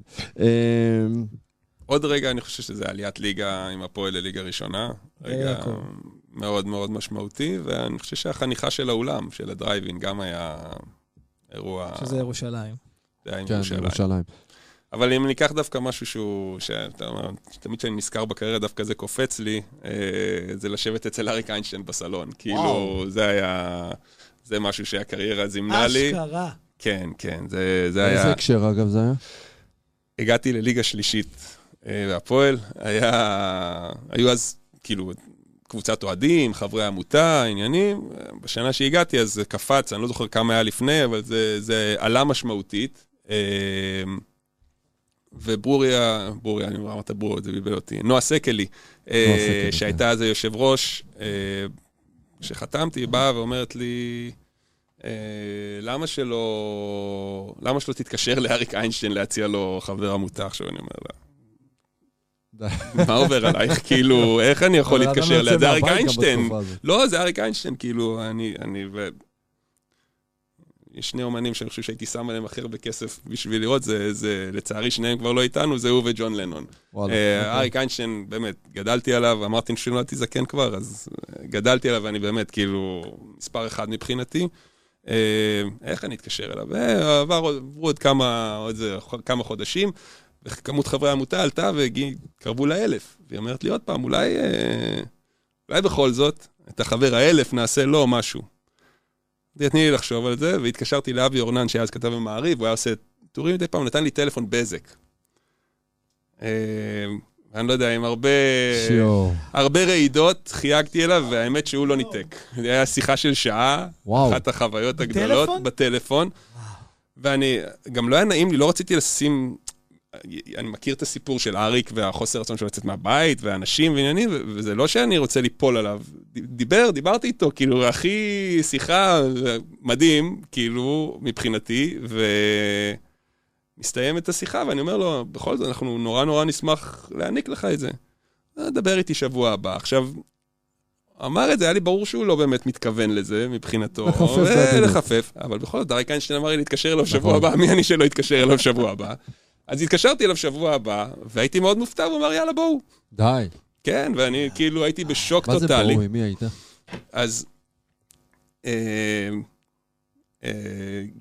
עוד רגע, אני חושב שזה עליית ליגה עם הפועל לליגה ראשונה. רגע יעקב. מאוד מאוד משמעותי, ואני חושב שהחניכה של האולם, של הדרייבין, גם היה אירוע... שזה ירושלים. זה היה עם כן, ירושלים. ירושלים. אבל אם ניקח דווקא משהו שהוא, שאתה אומר, תמיד כשאני נזכר בקריירה, דווקא זה קופץ לי, אה, זה לשבת אצל אריק איינשטיין בסלון. כאילו, וואו. זה היה, זה משהו שהקריירה זימנה לי. אשכרה. כן, כן, זה, זה איזה היה... הקשר, אגב, זה היה? הגעתי לליגה שלישית והפועל, היה, היו אז כאילו קבוצת אוהדים, חברי עמותה, עניינים. אה, בשנה שהגעתי אז זה קפץ, אני לא זוכר כמה היה לפני, אבל זה, זה עלה משמעותית. אה, וברוריה, ברוריה, אני אומר, אמרת ברוריה, זה בלבל אותי. נועה סקלי, אה, סקלי, שהייתה אז היושב ראש, אה, כשחתמתי, באה ואומרת לי, אה, למה שלא, למה שלא תתקשר לאריק איינשטיין להציע לו חבר עמותה? עכשיו אני אומר לה. מה עובר עלייך? כאילו, איך אני יכול להתקשר ליד? זה אריק איינשטיין. לא, זה אריק איינשטיין, כאילו, אני, אני, ו... יש שני אומנים שאני חושב שהייתי שם עליהם הכי הרבה כסף בשביל לראות, זה, זה, לצערי שניהם כבר לא איתנו, זה הוא וג'ון לנון. וואלה, אה, אוקיי. אריק איינשטיין, באמת, גדלתי עליו, אמרתי שנולדתי זקן כבר, אז אה, גדלתי עליו, ואני באמת, כאילו, מספר אחד מבחינתי. אה, איך אני אתקשר אליו? עברו עוד כמה, עוד כמה חודשים, וכמות חברי העמותה עלתה והתקרבו לאלף. והיא אומרת לי עוד פעם, אולי, אה, אולי בכל זאת, את החבר האלף נעשה לו משהו. תני לי לחשוב על זה, והתקשרתי לאבי אורנן, שאז כתב במעריב, הוא היה עושה טורים מדי פעם, נתן לי טלפון בזק. אה, אני לא יודע, עם הרבה... רעידות, חייגתי אליו, והאמת שהוא לא ניתק. זו הייתה שיחה של שעה, וואו. אחת החוויות בטלפון? הגדולות, בטלפון. ואני, גם לא היה נעים לי, לא רציתי לשים... אני מכיר את הסיפור של אריק והחוסר רצון שלו לצאת מהבית, ואנשים ועניינים, ו- וזה לא שאני רוצה ליפול עליו. דיבר, דיברתי איתו, כאילו, הכי שיחה מדהים, כאילו, מבחינתי, ומסתיימת השיחה, ואני אומר לו, בכל זאת, אנחנו נורא נורא נשמח להעניק לך את זה. "אה, דבר איתי שבוע הבא. עכשיו, אמר את זה, היה לי ברור שהוא לא באמת מתכוון לזה מבחינתו. לחפף ו- בעדינות. לחפף, אבל בכל זאת, אריק איינשטיין אמר לי להתקשר אליו שבוע נכון. הבא, מי אני שלא אתקשר אליו שבוע הבא? אז התקשרתי אליו שבוע הבא, והייתי מאוד מופתע, הוא אמר, יאללה, בואו. די. כן, ואני כאילו הייתי בשוק מה זה טוטאלי. ברור, עם מי היית? אז אה, אה,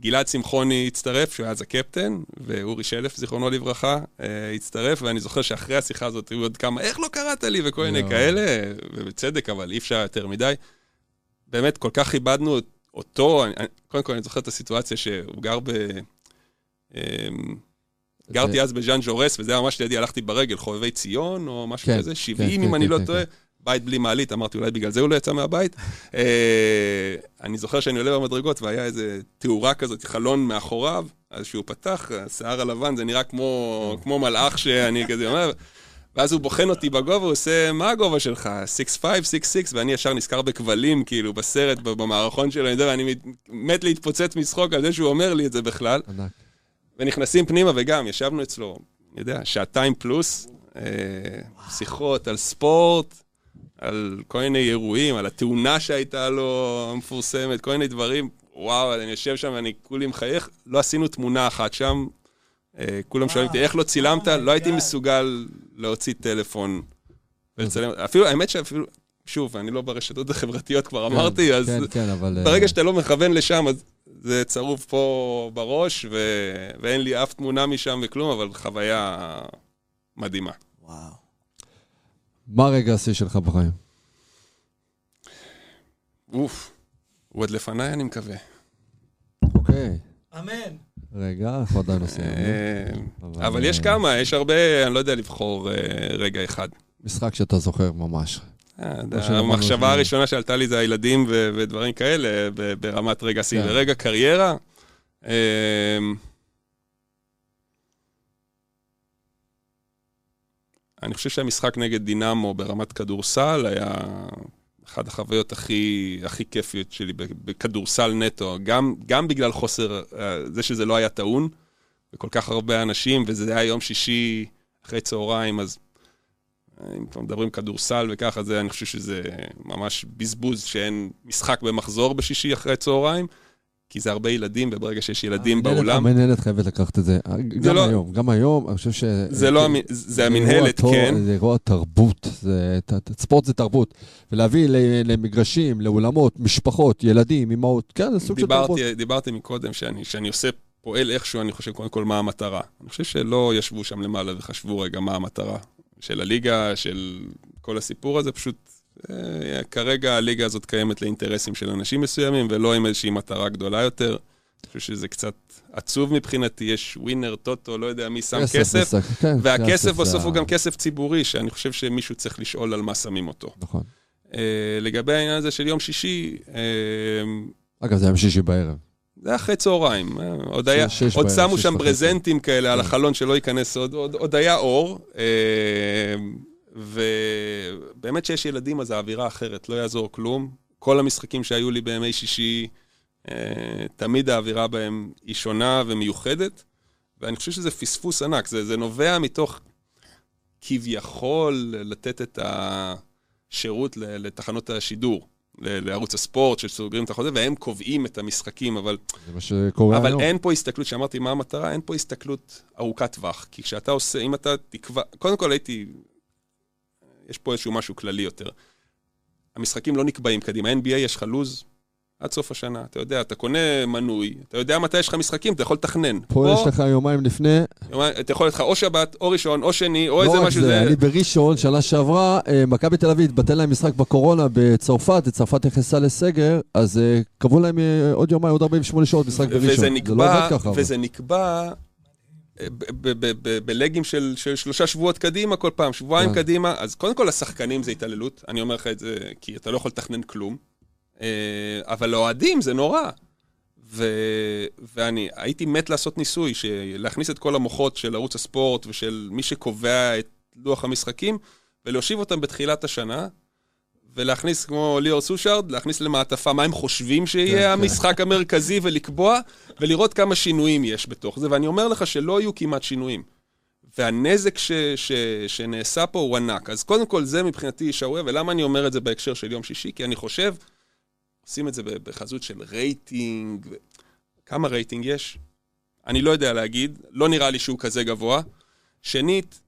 גלעד שמחוני הצטרף, שהוא היה אז הקפטן, ואורי שלף, זיכרונו לברכה, אה, הצטרף, ואני זוכר שאחרי השיחה הזאת היו עוד כמה, איך לא קראת לי, וכל מיני יואו. כאלה, ובצדק, אבל אי אפשר יותר מדי. באמת, כל כך כיבדנו אותו, אני- קודם כל אני זוכר את הסיטואציה שהוא גר ב... גרתי אז בז'אן ז'ורס, וזה היה ממש לידי, הלכתי ברגל, חובבי ציון, או משהו כן, כזה, כן, 70 כן, אם אני כן, לא כן, טועה. כן. בית בלי מעלית, אמרתי, אולי בגלל זה הוא לא יצא מהבית. אה, אני זוכר שאני עולה במדרגות והיה איזה תאורה כזאת, חלון מאחוריו, אז שהוא פתח, השיער הלבן, זה נראה כמו, כמו מלאך שאני כזה אומר, ואז הוא בוחן אותי בגובה, הוא עושה, מה הגובה שלך? 6'5, 6'6, ואני ישר נזכר בכבלים, כאילו, בסרט, במערכון שלו, ואני מת- מת להתפוצץ מצחוק על זה שהוא אומר לי את זה בכלל. ענק. ונכנסים פנימה, וגם ישבנו אצלו, אני יודע, שעתיים פלוס, אה, שיחות על ספורט, על כל מיני אירועים, על התאונה שהייתה לו המפורסמת, כל מיני דברים. וואו, אני יושב שם ואני כולי מחייך. לא עשינו תמונה אחת שם. אה, כולם שואלים אותי, איך לא צילמת? Oh לא הייתי. מסוגל להוציא טלפון ולצלם. אפילו, האמת שאפילו, שוב, אני לא ברשתות החברתיות, כבר אמרתי, אז כן, כן, אבל... אה, ברגע שאתה לא מכוון לשם, אז זה צרוב פה בראש, ו... ואין לי אף תמונה משם וכלום, אבל חוויה מדהימה. וואו. מה רגע השיא שלך בחיים? אוף, הוא עוד לפניי, אני מקווה. אוקיי. אמן. רגע, אנחנו עדיין עושים. אה, אבל יש כמה, יש הרבה, אני לא יודע לבחור אה, רגע אחד. משחק שאתה זוכר ממש. אה, המחשבה. הראשונה שעלתה לי זה הילדים ודברים כאלה, ברמת רגע שיא. כן. ורגע קריירה, אה, אני חושב שהמשחק נגד דינמו ברמת כדורסל היה אחת החוויות הכי, הכי כיפיות שלי בכדורסל נטו, גם, גם בגלל חוסר, אה, זה שזה לא היה טעון, וכל כך הרבה אנשים, וזה היה יום שישי אחרי צהריים, אז אם כבר מדברים כדורסל וככה, זה, אני חושב שזה ממש בזבוז שאין משחק במחזור בשישי אחרי צהריים. כי זה הרבה ילדים, וברגע שיש ילדים באולם... המנהלת חייבת לקחת את זה. גם לא, היום, גם היום, אני חושב ש... זה לא, זה המנהלת, כן. זה אירוע תרבות, זה, ספורט זה תרבות. ולהביא למגרשים, לאולמות, משפחות, ילדים, אמהות, כן, זה סוג של תרבות. דיברתי מקודם שאני, שאני עושה, פועל איכשהו, אני חושב קודם כל מה המטרה. אני חושב שלא ישבו שם למעלה וחשבו רגע מה המטרה של הליגה, של כל הסיפור הזה, פשוט אה, כרגע הליגה הזאת קיימת לאינטרסים של אנשים מסוימים, ולא עם איזושהי מטרה גדולה יותר. אני חושב שזה קצת עצוב מבחינתי, יש ווינר, טוטו, לא יודע מי שם כסף, כסף כן, והכסף בסוף הוא גם כסף ציבורי, שאני חושב שמישהו צריך לשאול על מה שמים אותו. נכון. Uh, לגבי העניין הזה של יום שישי... Uh, אגב, זה יום שישי בערב. זה אחרי צהריים. עוד, היה, שש עוד שמו שם ברזנטים כאלה על כן. החלון שלא ייכנס, עוד, עוד, עוד היה אור. Uh, ובאמת שיש ילדים אז האווירה אחרת, לא יעזור כלום. כל המשחקים שהיו לי בימי שישי, אה, תמיד האווירה בהם היא שונה ומיוחדת, ואני חושב שזה פספוס ענק, זה, זה נובע מתוך כביכול לתת את השירות לתחנות השידור. לערוץ הספורט, שסוגרים את החוזה, והם קובעים את המשחקים, אבל... זה מה שקורה אבל היום. אבל אין פה הסתכלות, שאמרתי מה המטרה, אין פה הסתכלות ארוכת טווח. כי כשאתה עושה, אם אתה תקבע... קודם כל הייתי יש פה איזשהו משהו כללי יותר. המשחקים לא נקבעים קדימה. NBA יש לך לו"ז עד סוף השנה. אתה יודע, אתה קונה מנוי, אתה יודע מתי יש לך משחקים, אתה יכול לתכנן. פה, יש לך יומיים לפני. יומיים, אתה יכול לך או שבת, או ראשון, או שני, או לא איזה משהו. זה, אני בראשון, שנה שעברה, אה, מכבי תל אביב התבטל להם משחק בקורונה בצרפת, צרפת נכנסה לסגר, אז אה, קבעו להם אה, עוד יומיים, עוד 48 שעות משחק בראשון. וזה נקבע, לא וזה נקבע בלגים של, של שלושה שבועות קדימה כל פעם, שבועיים yeah. כן. קדימה, אז קודם כל השחקנים זה התעללות, אני אומר לך את זה כי אתה לא יכול לתכנן כלום, אבל לאוהדים זה נורא. ו... ואני הייתי מת לעשות ניסוי, להכניס את כל המוחות של ערוץ הספורט ושל מי שקובע את לוח המשחקים, ולהושיב אותם בתחילת השנה, ולהכניס, כמו ליאור סושארד, להכניס למעטפה מה הם חושבים שיהיה כן, כן. המשחק המרכזי ולקבוע, ולראות כמה שינויים יש בתוך זה, ואני אומר לך שלא יהיו כמעט שינויים. והנזק ש, ש, שנעשה פה הוא ענק. אז קודם כל, זה מבחינתי שערוריה, ולמה אני אומר את זה בהקשר של יום שישי? כי אני חושב, עושים את זה בחסות של רייטינג, כמה רייטינג יש? אני לא יודע להגיד, לא נראה לי שהוא כזה גבוה. שנית,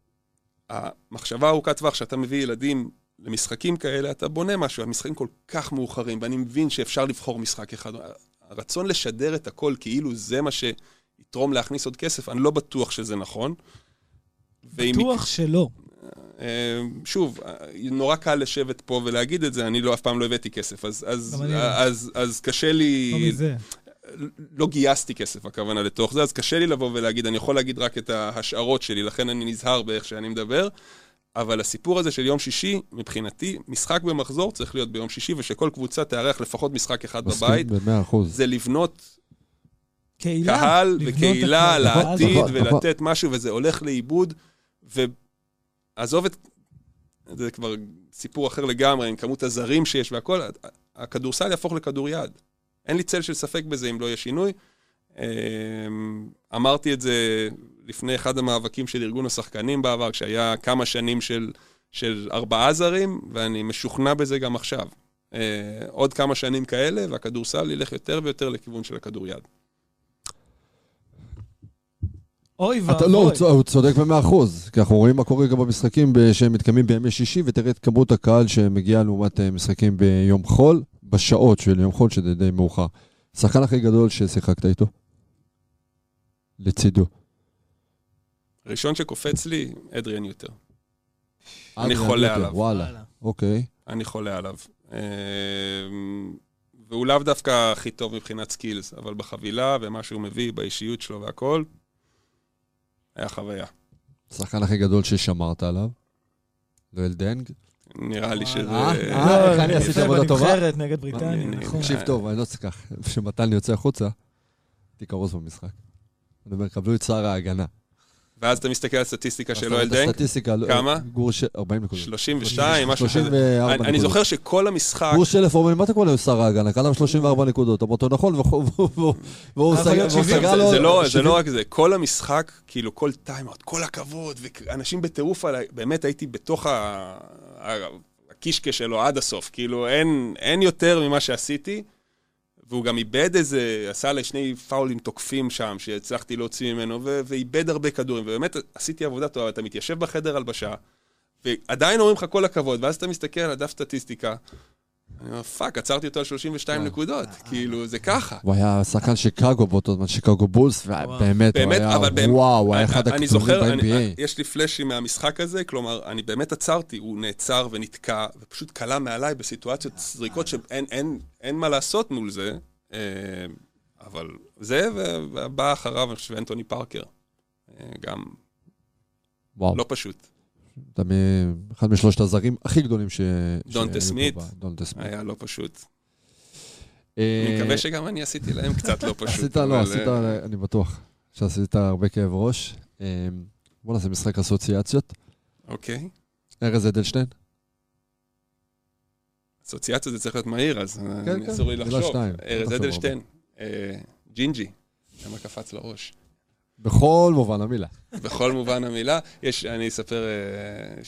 המחשבה ארוכת טווח שאתה מביא ילדים למשחקים כאלה, אתה בונה משהו, המשחקים כל כך מאוחרים, ואני מבין שאפשר לבחור משחק אחד. הרצון לשדר את הכל כאילו זה מה שיתרום להכניס עוד כסף, אני לא בטוח שזה נכון. בטוח שלא. אה, שוב, נורא קל לשבת פה ולהגיד את זה, אני לא, אף פעם לא הבאתי כסף, אז, אז, לא. אז, אז קשה לי... לא מזה. לא גייסתי כסף, הכוונה לתוך זה, אז קשה לי לבוא ולהגיד, אני יכול להגיד רק את ההשערות שלי, לכן אני נזהר באיך שאני מדבר, אבל הסיפור הזה של יום שישי, מבחינתי, משחק במחזור צריך להיות ביום שישי, ושכל קבוצה תארח לפחות משחק אחד בבית. זה לבנות קהילה, קהל וקהילה לעתיד. ולתת משהו, וזה הולך לאיבוד. ועזוב את... זה כבר סיפור אחר לגמרי, עם כמות הזרים שיש והכל, הכדורסל יהפוך לכדוריד. אין לי צל של ספק בזה אם לא יהיה שינוי. אמ, אמרתי את זה לפני אחד המאבקים של ארגון השחקנים בעבר, כשהיה כמה שנים של, של ארבעה זרים, ואני משוכנע בזה גם עכשיו. Uh, עוד כמה שנים כאלה, והכדורסל ילך יותר ויותר לכיוון של הכדוריד. אוי ואבוי. לא, הוא, הוא צודק במאה אחוז, כי אנחנו רואים מה קורה גם במשחקים שהם מתקיימים בימי שישי, ותראה את כמות הקהל שמגיעה לעומת אה, משחקים ביום חול, בשעות של יום חול, שזה די מאוחר. השחקן הכי גדול ששיחקת איתו? לצידו. ראשון שקופץ לי, אדריאן יותר. אני חולה עליו. וואלה, אוקיי. אני חולה עליו. אמ, והוא לאו דווקא הכי טוב מבחינת skills, אבל בחבילה ומה שהוא מביא, באישיות שלו והכל, היה חוויה. השחקן הכי גדול ששמרת עליו? לואל דנג? נראה לי שזה... אה, אה איך אני עשיתי עבודה טובה? בנבחרת נגד בריטניה, נכון. תקשיב טוב, אני לא צריך כך. כשמתן לי יוצא החוצה, תיכרוס במשחק. אני אומר, קבלו את שר ההגנה. ואז אתה מסתכל על הסטטיסטיקה של לואל דנג, הסטטיסטיקה, לא- כמה? גור ש... 40 נקודות. 32, משהו כזה. 34 אני-. זוכר שכל המשחק, גור שלף אומר, מה אתה קורא לו שר ההגנה? לו 34 נקודות. אמרתי נכון, והוא- סגר להיות והוא 70. סגר זה- לו... זה לא- זה 70. לא רק זה, כל המשחק, כאילו כל טיימאוט, כל הכבוד, ואנשים בטירוף עליי, באמת הייתי בתוך הקישקע שלו עד הסוף, כאילו אין, אין יותר ממה שעשיתי, והוא גם איבד איזה, עשה עלי שני פאולים תוקפים שם, שהצלחתי להוציא ממנו, ו- ואיבד הרבה כדורים, ובאמת עשיתי עבודה טובה, אתה מתיישב בחדר הלבשה, ועדיין אומרים לך כל הכבוד, ואז אתה מסתכל על הדף סטטיסטיקה, אני אומר, fuck, עצרתי אותו על 32 כן. נקודות, כאילו, זה ככה. הוא היה שחקן שיקגו באותו זמן, שיקגו בולס, ובאמת, הוא באמת, היה, אבל באמת, וואו, הוא היה אני- אחד אני- ב-NBA. יש לי פלאשים מהמשחק הזה, כלומר, אני באמת עצרתי, הוא נעצר ונתקע, ופשוט קלע מעליי בסיטואציות זריקות שאין אין, אין מה לעשות מול זה, אה, אבל זה, ובא אחריו, אני חושב, אנטוני פארקר. אה, גם וואו, לא פשוט. אתה אחד משלושת הזרים הכי גדולים ש... דונטה סמית. דונטה סמית. היה לא פשוט. אה, אני מקווה שגם אני עשיתי להם קצת לא פשוט. עשית, לא, עשית, אה, אני בטוח שעשית הרבה כאב ראש. אה, בוא נעשה משחק אסוציאציות. אוקיי. ארז אדלשטיין? אסוציאציה זה צריך להיות מהיר, אז כן, אסור לי מילה לחשוב. ארז אדלשטיין, ג'ינג'י, למה קפץ לראש? בכל מובן המילה. בכל מובן המילה. יש, אני אספר אה,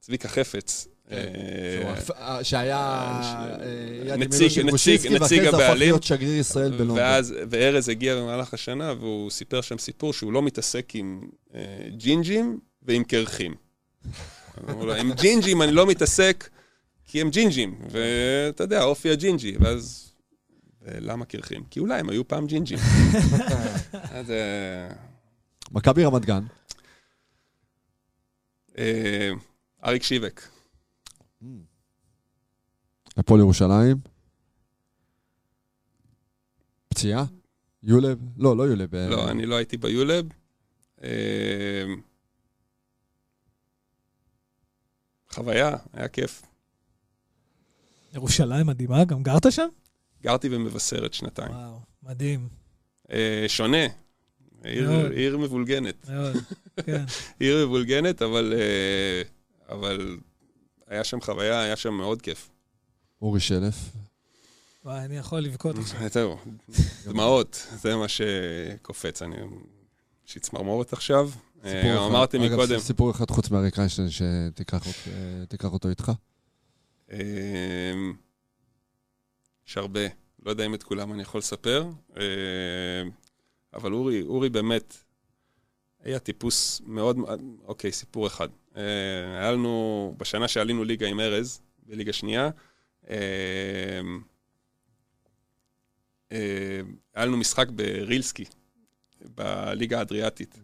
שצביקה חפץ, כן. אה, שהיה אה, יד נציג- נציג- נציג זה הפך הבעלים. להיות שגריר ישראל בלונדון. ואז, וארז הגיע במהלך השנה, והוא סיפר שם סיפור שהוא לא מתעסק עם ג'ינג'ים ועם קרחים. עם ג'ינג'ים אני לא מתעסק, כי הם ג'ינג'ים, ואתה יודע, אופי הג'ינג'י, ואז... למה קרחים? כי אולי הם היו פעם ג'ינג'ים. *laughs* אז... אה, מכבי רמת גן. אה, אריק שיבק. הפועל ירושלים. פציעה? יולב? לא, לא יולב. אה, לא, אני לא הייתי ביולב. חוויה, היה כיף. ירושלים מדהימה, גם גרת שם? גרתי במבשרת שנתיים. וואו, מדהים, אה, שונה. עיר, מאוד. עיר מבולגנת. מאוד, *laughs* כן. עיר מבולגנת, אבל, אה, אבל היה שם חוויה, היה שם מאוד כיף. אורי שלף. וואי, אני יכול לבכות עכשיו. זהו, דמעות, זה מה שקופץ. אני... יש לי צמרמורת עכשיו. סיפור אה, אחד. אמרתי אגב, מקודם, סיפור אחד חוץ מאריק איינשטיין שתיקח אה, אותו איתך. יש הרבה, לא יודע אם את כולם אני יכול לספר, אה, אבל אורי, אורי באמת היה טיפוס מאוד, אוקיי, סיפור אחד. אה, היה לנו, בשנה שעלינו ליגה עם ארז, בליגה שנייה, אה, היה לנו משחק ברילסקי, בליגה האדריאטית,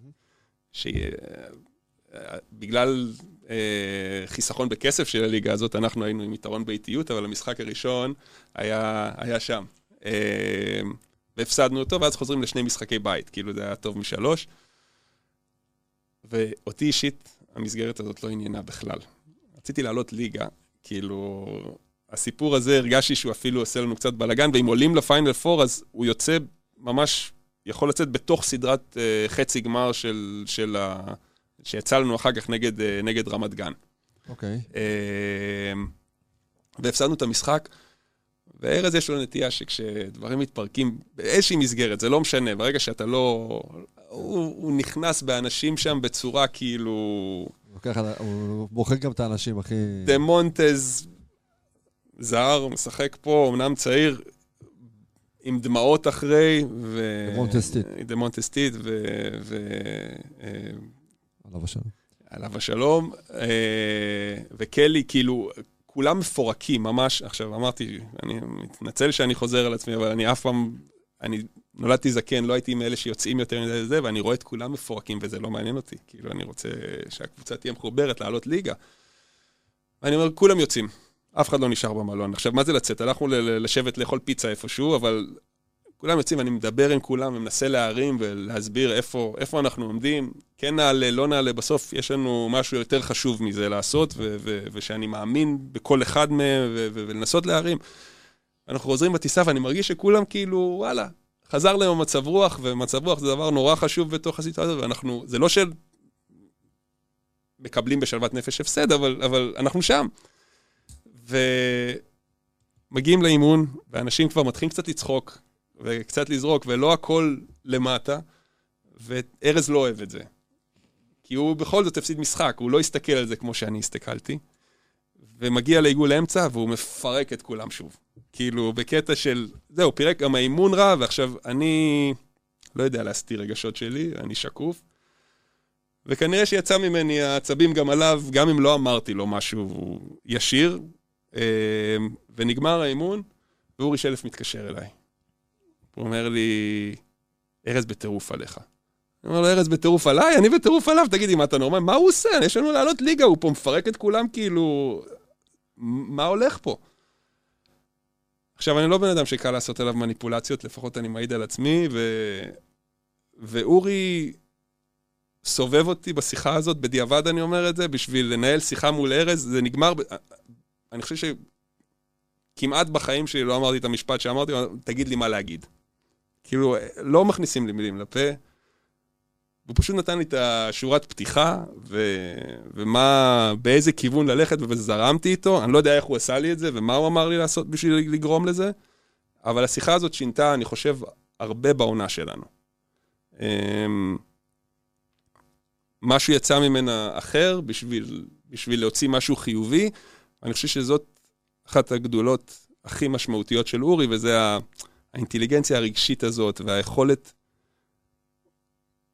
שבגלל אה, חיסכון בכסף של הליגה הזאת, אנחנו היינו עם יתרון באיטיות, אבל המשחק הראשון היה, היה שם. אה, והפסדנו אותו, ואז חוזרים לשני משחקי בית, כאילו זה היה טוב משלוש. ואותי אישית, המסגרת הזאת לא עניינה בכלל. רציתי לעלות ליגה, כאילו, הסיפור הזה, הרגשתי שהוא אפילו עושה לנו קצת בלאגן, ואם עולים לפיינל פור, אז הוא יוצא ממש, יכול לצאת בתוך סדרת אה, חצי גמר של, של ה... שיצא לנו אחר כך נגד, אה, נגד רמת גן. אוקיי. אה, והפסדנו את המשחק, וארז יש לו נטייה שכשדברים מתפרקים באיזושהי מסגרת, זה לא משנה, ברגע שאתה לא... הוא, הוא נכנס באנשים שם בצורה כאילו... הוא לוקח הוא מוחק גם את האנשים הכי... דה מונטז זר, משחק פה, אמנם צעיר, עם דמעות אחרי, ו... דמונטז סטיט. דמונטז סטיט, ו... ו... עליו השלום. עליו השלום, אה, וקלי, כאילו, כולם מפורקים, ממש. עכשיו, אמרתי, אני מתנצל שאני חוזר על עצמי, אבל אני אף פעם, אני נולדתי זקן, לא הייתי מאלה שיוצאים יותר מדי לזה, ואני רואה את כולם מפורקים, וזה לא מעניין אותי. כאילו, אני רוצה שהקבוצה תהיה מחוברת, לעלות ליגה. ואני אומר, כולם יוצאים. אף אחד לא נשאר במלון. עכשיו, מה זה לצאת? הלכנו לשבת לאכול פיצה איפשהו, אבל כולם יוצאים, ואני מדבר עם כולם, ומנסה להרים ולהסביר איפה, איפה אנחנו עומדים. כן נעלה, לא נעלה, בסוף יש לנו משהו יותר חשוב מזה לעשות, ו- ו- ושאני מאמין בכל אחד מהם, ו- ו- ולנסות להרים. אנחנו חוזרים בטיסה, ואני מרגיש שכולם כאילו, וואלה, חזר להם המצב רוח, ומצב רוח זה דבר נורא חשוב בתוך הסיטואציה, ואנחנו, זה לא של... מקבלים בשלוות נפש הפסד, אבל, אבל אנחנו שם. ומגיעים לאימון, ואנשים כבר מתחילים קצת לצחוק, וקצת לזרוק, ולא הכל למטה, וארז לא אוהב את זה. כי הוא בכל זאת הפסיד משחק, הוא לא הסתכל על זה כמו שאני הסתכלתי. ומגיע לעיגול אמצע, והוא מפרק את כולם שוב. כאילו, בקטע של, זהו, פירק גם האימון רע, ועכשיו אני לא יודע להסתיר רגשות שלי, אני שקוף. וכנראה שיצא ממני העצבים גם עליו, גם אם לא אמרתי לו משהו ישיר. אה, ונגמר האימון, ואורי שלף מתקשר אליי. הוא אומר לי, ארז בטירוף עליך. אני אומר לו, ארז בטירוף עליי? אני בטירוף עליו, תגידי, מה אתה נורמל? מה הוא עושה? יש לנו לעלות ליגה, הוא פה מפרק את כולם כאילו... מה הולך פה? עכשיו, אני לא בן אדם שקל לעשות עליו מניפולציות, לפחות אני מעיד על עצמי, ו... ואורי סובב אותי בשיחה הזאת, בדיעבד אני אומר את זה, בשביל לנהל שיחה מול ארז, זה נגמר... אני חושב שכמעט בחיים שלי לא אמרתי את המשפט שאמרתי, תגיד לי מה להגיד. כאילו, לא מכניסים לי מילים לפה. הוא פשוט נתן לי את השורת פתיחה, ו... ומה, באיזה כיוון ללכת, וזרמתי איתו. אני לא יודע איך הוא עשה לי את זה, ומה הוא אמר לי לעשות בשביל לגרום לזה, אבל השיחה הזאת שינתה, אני חושב, הרבה בעונה שלנו. אמ, משהו יצא ממנה אחר בשביל, בשביל להוציא משהו חיובי. אני חושב שזאת אחת הגדולות הכי משמעותיות של אורי, וזה האינטליגנציה הרגשית הזאת והיכולת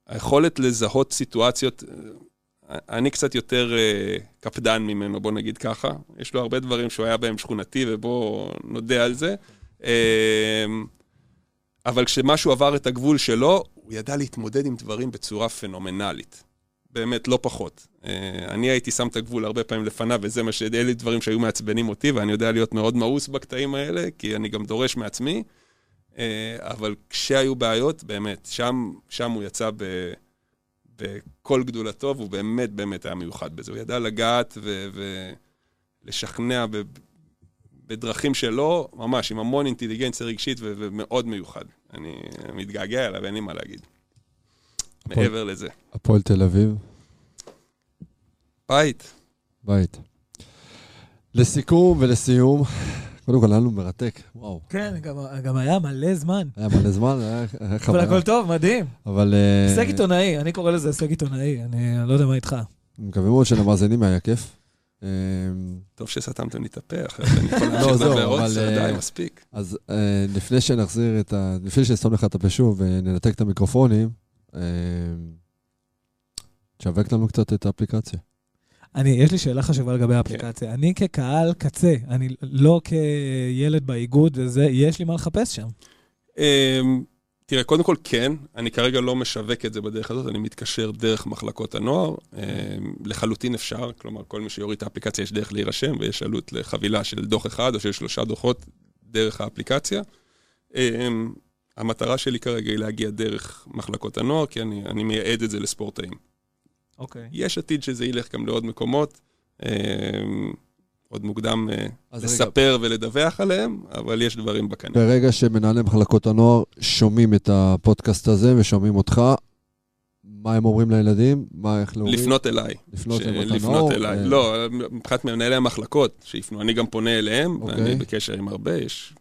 היכולת לזהות סיטואציות, אני קצת יותר uh, קפדן ממנו, בוא נגיד ככה. יש לו הרבה דברים שהוא היה בהם שכונתי, ובוא נודה על זה. Uh, אבל כשמשהו עבר את הגבול שלו, הוא ידע להתמודד עם דברים בצורה פנומנלית. באמת, לא פחות. Uh, אני הייתי שם את הגבול הרבה פעמים לפניו, וזה מה ש... אלה דברים שהיו מעצבנים אותי, ואני יודע להיות מאוד מאוס בקטעים האלה, כי אני גם דורש מעצמי. אה, אבל כשהיו בעיות, באמת, שם, שם הוא יצא ב, בכל גדולתו, והוא באמת באמת היה מיוחד בזה. הוא ידע לגעת ו, ולשכנע ב, בדרכים שלו, ממש, עם המון אינטליגנציה רגשית ו, ומאוד מיוחד. אני מתגעגע אליו, אין לי מה להגיד. הפועל, מעבר לזה. הפועל תל אביב? בית. בית. לסיכום ולסיום, קודם כל, היה לנו מרתק, וואו. כן, גם, גם היה מלא זמן. היה מלא זמן, היה חוויה. אבל הכל טוב, מדהים. אבל... אה, הישג עיתונאי, אני קורא לזה הישג עיתונאי, אני לא יודע מה איתך. אני מקווה מאוד שלמאזינים היה כיף. אה, טוב שסתמתם לי את הפה, אחרת אני יכול להמשיך לדבר עוד קצת, די, מספיק. אז אה, לפני שנחזיר את ה... לפני שנסתום לך את הפה שוב וננתק את המיקרופונים, תשווק לנו קצת את האפליקציה. אני, יש לי שאלה חשובה לגבי האפליקציה. אני כקהל קצה, אני לא כילד באיגוד וזה, יש לי מה לחפש שם. אמ, תראה, קודם כל כן, אני כרגע לא משווק את זה בדרך הזאת, אני מתקשר דרך מחלקות הנוער. אמ, לחלוטין אפשר, כלומר, כל מי שיוריד את האפליקציה יש דרך להירשם, ויש עלות לחבילה של דוח אחד או של שלושה דוחות דרך האפליקציה. אמ, המטרה שלי כרגע היא להגיע דרך מחלקות הנוער, כי אני, אני מייעד את זה לספורטאים. אוקיי. יש עתיד שזה ילך גם לעוד מקומות. אה, עוד מוקדם אה, לספר רגע. ולדווח עליהם, אבל יש דברים בקנה. ברגע שמנהלי מחלקות הנוער שומעים את הפודקאסט הזה ושומעים אותך, מה הם אומרים לילדים? מה, איך להוריד? לפנות אליי. לפנות ש... לפנות הנוער? אליי. אה... לא, מבחינת מנהלי המחלקות שיפנו. אני גם פונה אליהם, אוקיי. ואני בקשר עם הרבה, יש...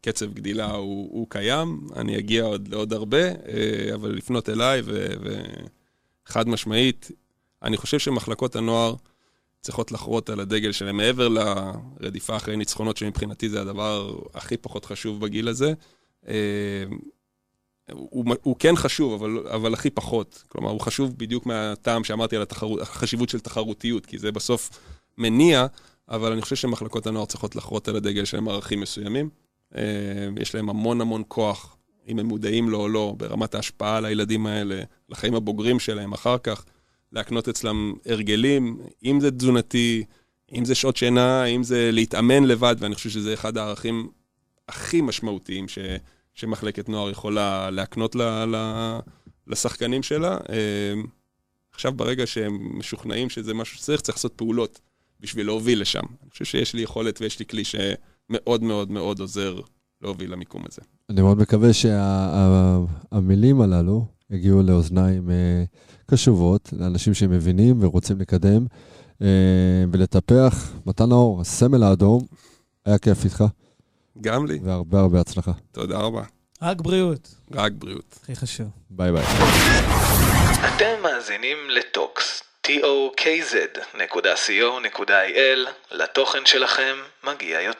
קצב גדילה הוא, הוא קיים, אני אגיע עוד לעוד הרבה, אבל לפנות אליי ו... ו... חד משמעית, אני חושב שמחלקות הנוער צריכות לחרות על הדגל שלהם, מעבר לרדיפה אחרי ניצחונות, שמבחינתי זה הדבר הכי פחות חשוב בגיל הזה. אה, הוא, הוא כן חשוב, אבל, אבל הכי פחות. כלומר, הוא חשוב בדיוק מהטעם שאמרתי על התחרות, החשיבות של תחרותיות, כי זה בסוף מניע, אבל אני חושב שמחלקות הנוער צריכות לחרות על הדגל שלהם ערכים מסוימים. אה, יש להם המון המון כוח אם הם מודעים לו או לא, ברמת ההשפעה על הילדים האלה, לחיים הבוגרים שלהם אחר כך, להקנות אצלם הרגלים, אם זה תזונתי, אם זה שעות שינה, אם זה להתאמן לבד, ואני חושב שזה אחד הערכים הכי משמעותיים ש, שמחלקת נוער יכולה להקנות ל, ל, לשחקנים שלה. אה, עכשיו, ברגע שהם משוכנעים שזה משהו שצריך, צריך לעשות פעולות בשביל להוביל לשם. אני חושב שיש לי יכולת ויש לי כלי שמאוד מאוד מאוד עוזר להוביל למיקום הזה. אני מאוד מקווה שהמילים הללו יגיעו לאוזניים אה, קשובות, לאנשים שמבינים ורוצים לקדם אה, ולטפח. מתן נאור, הסמל האדום, היה כיף איתך, גם לי, והרבה הרבה הצלחה. תודה רבה. רק בריאות, רק בריאות. הכי חשוב. ביי ביי. אתם מאזינים לטוקס, tokz.co.il, לתוכן שלכם מגיע יותר.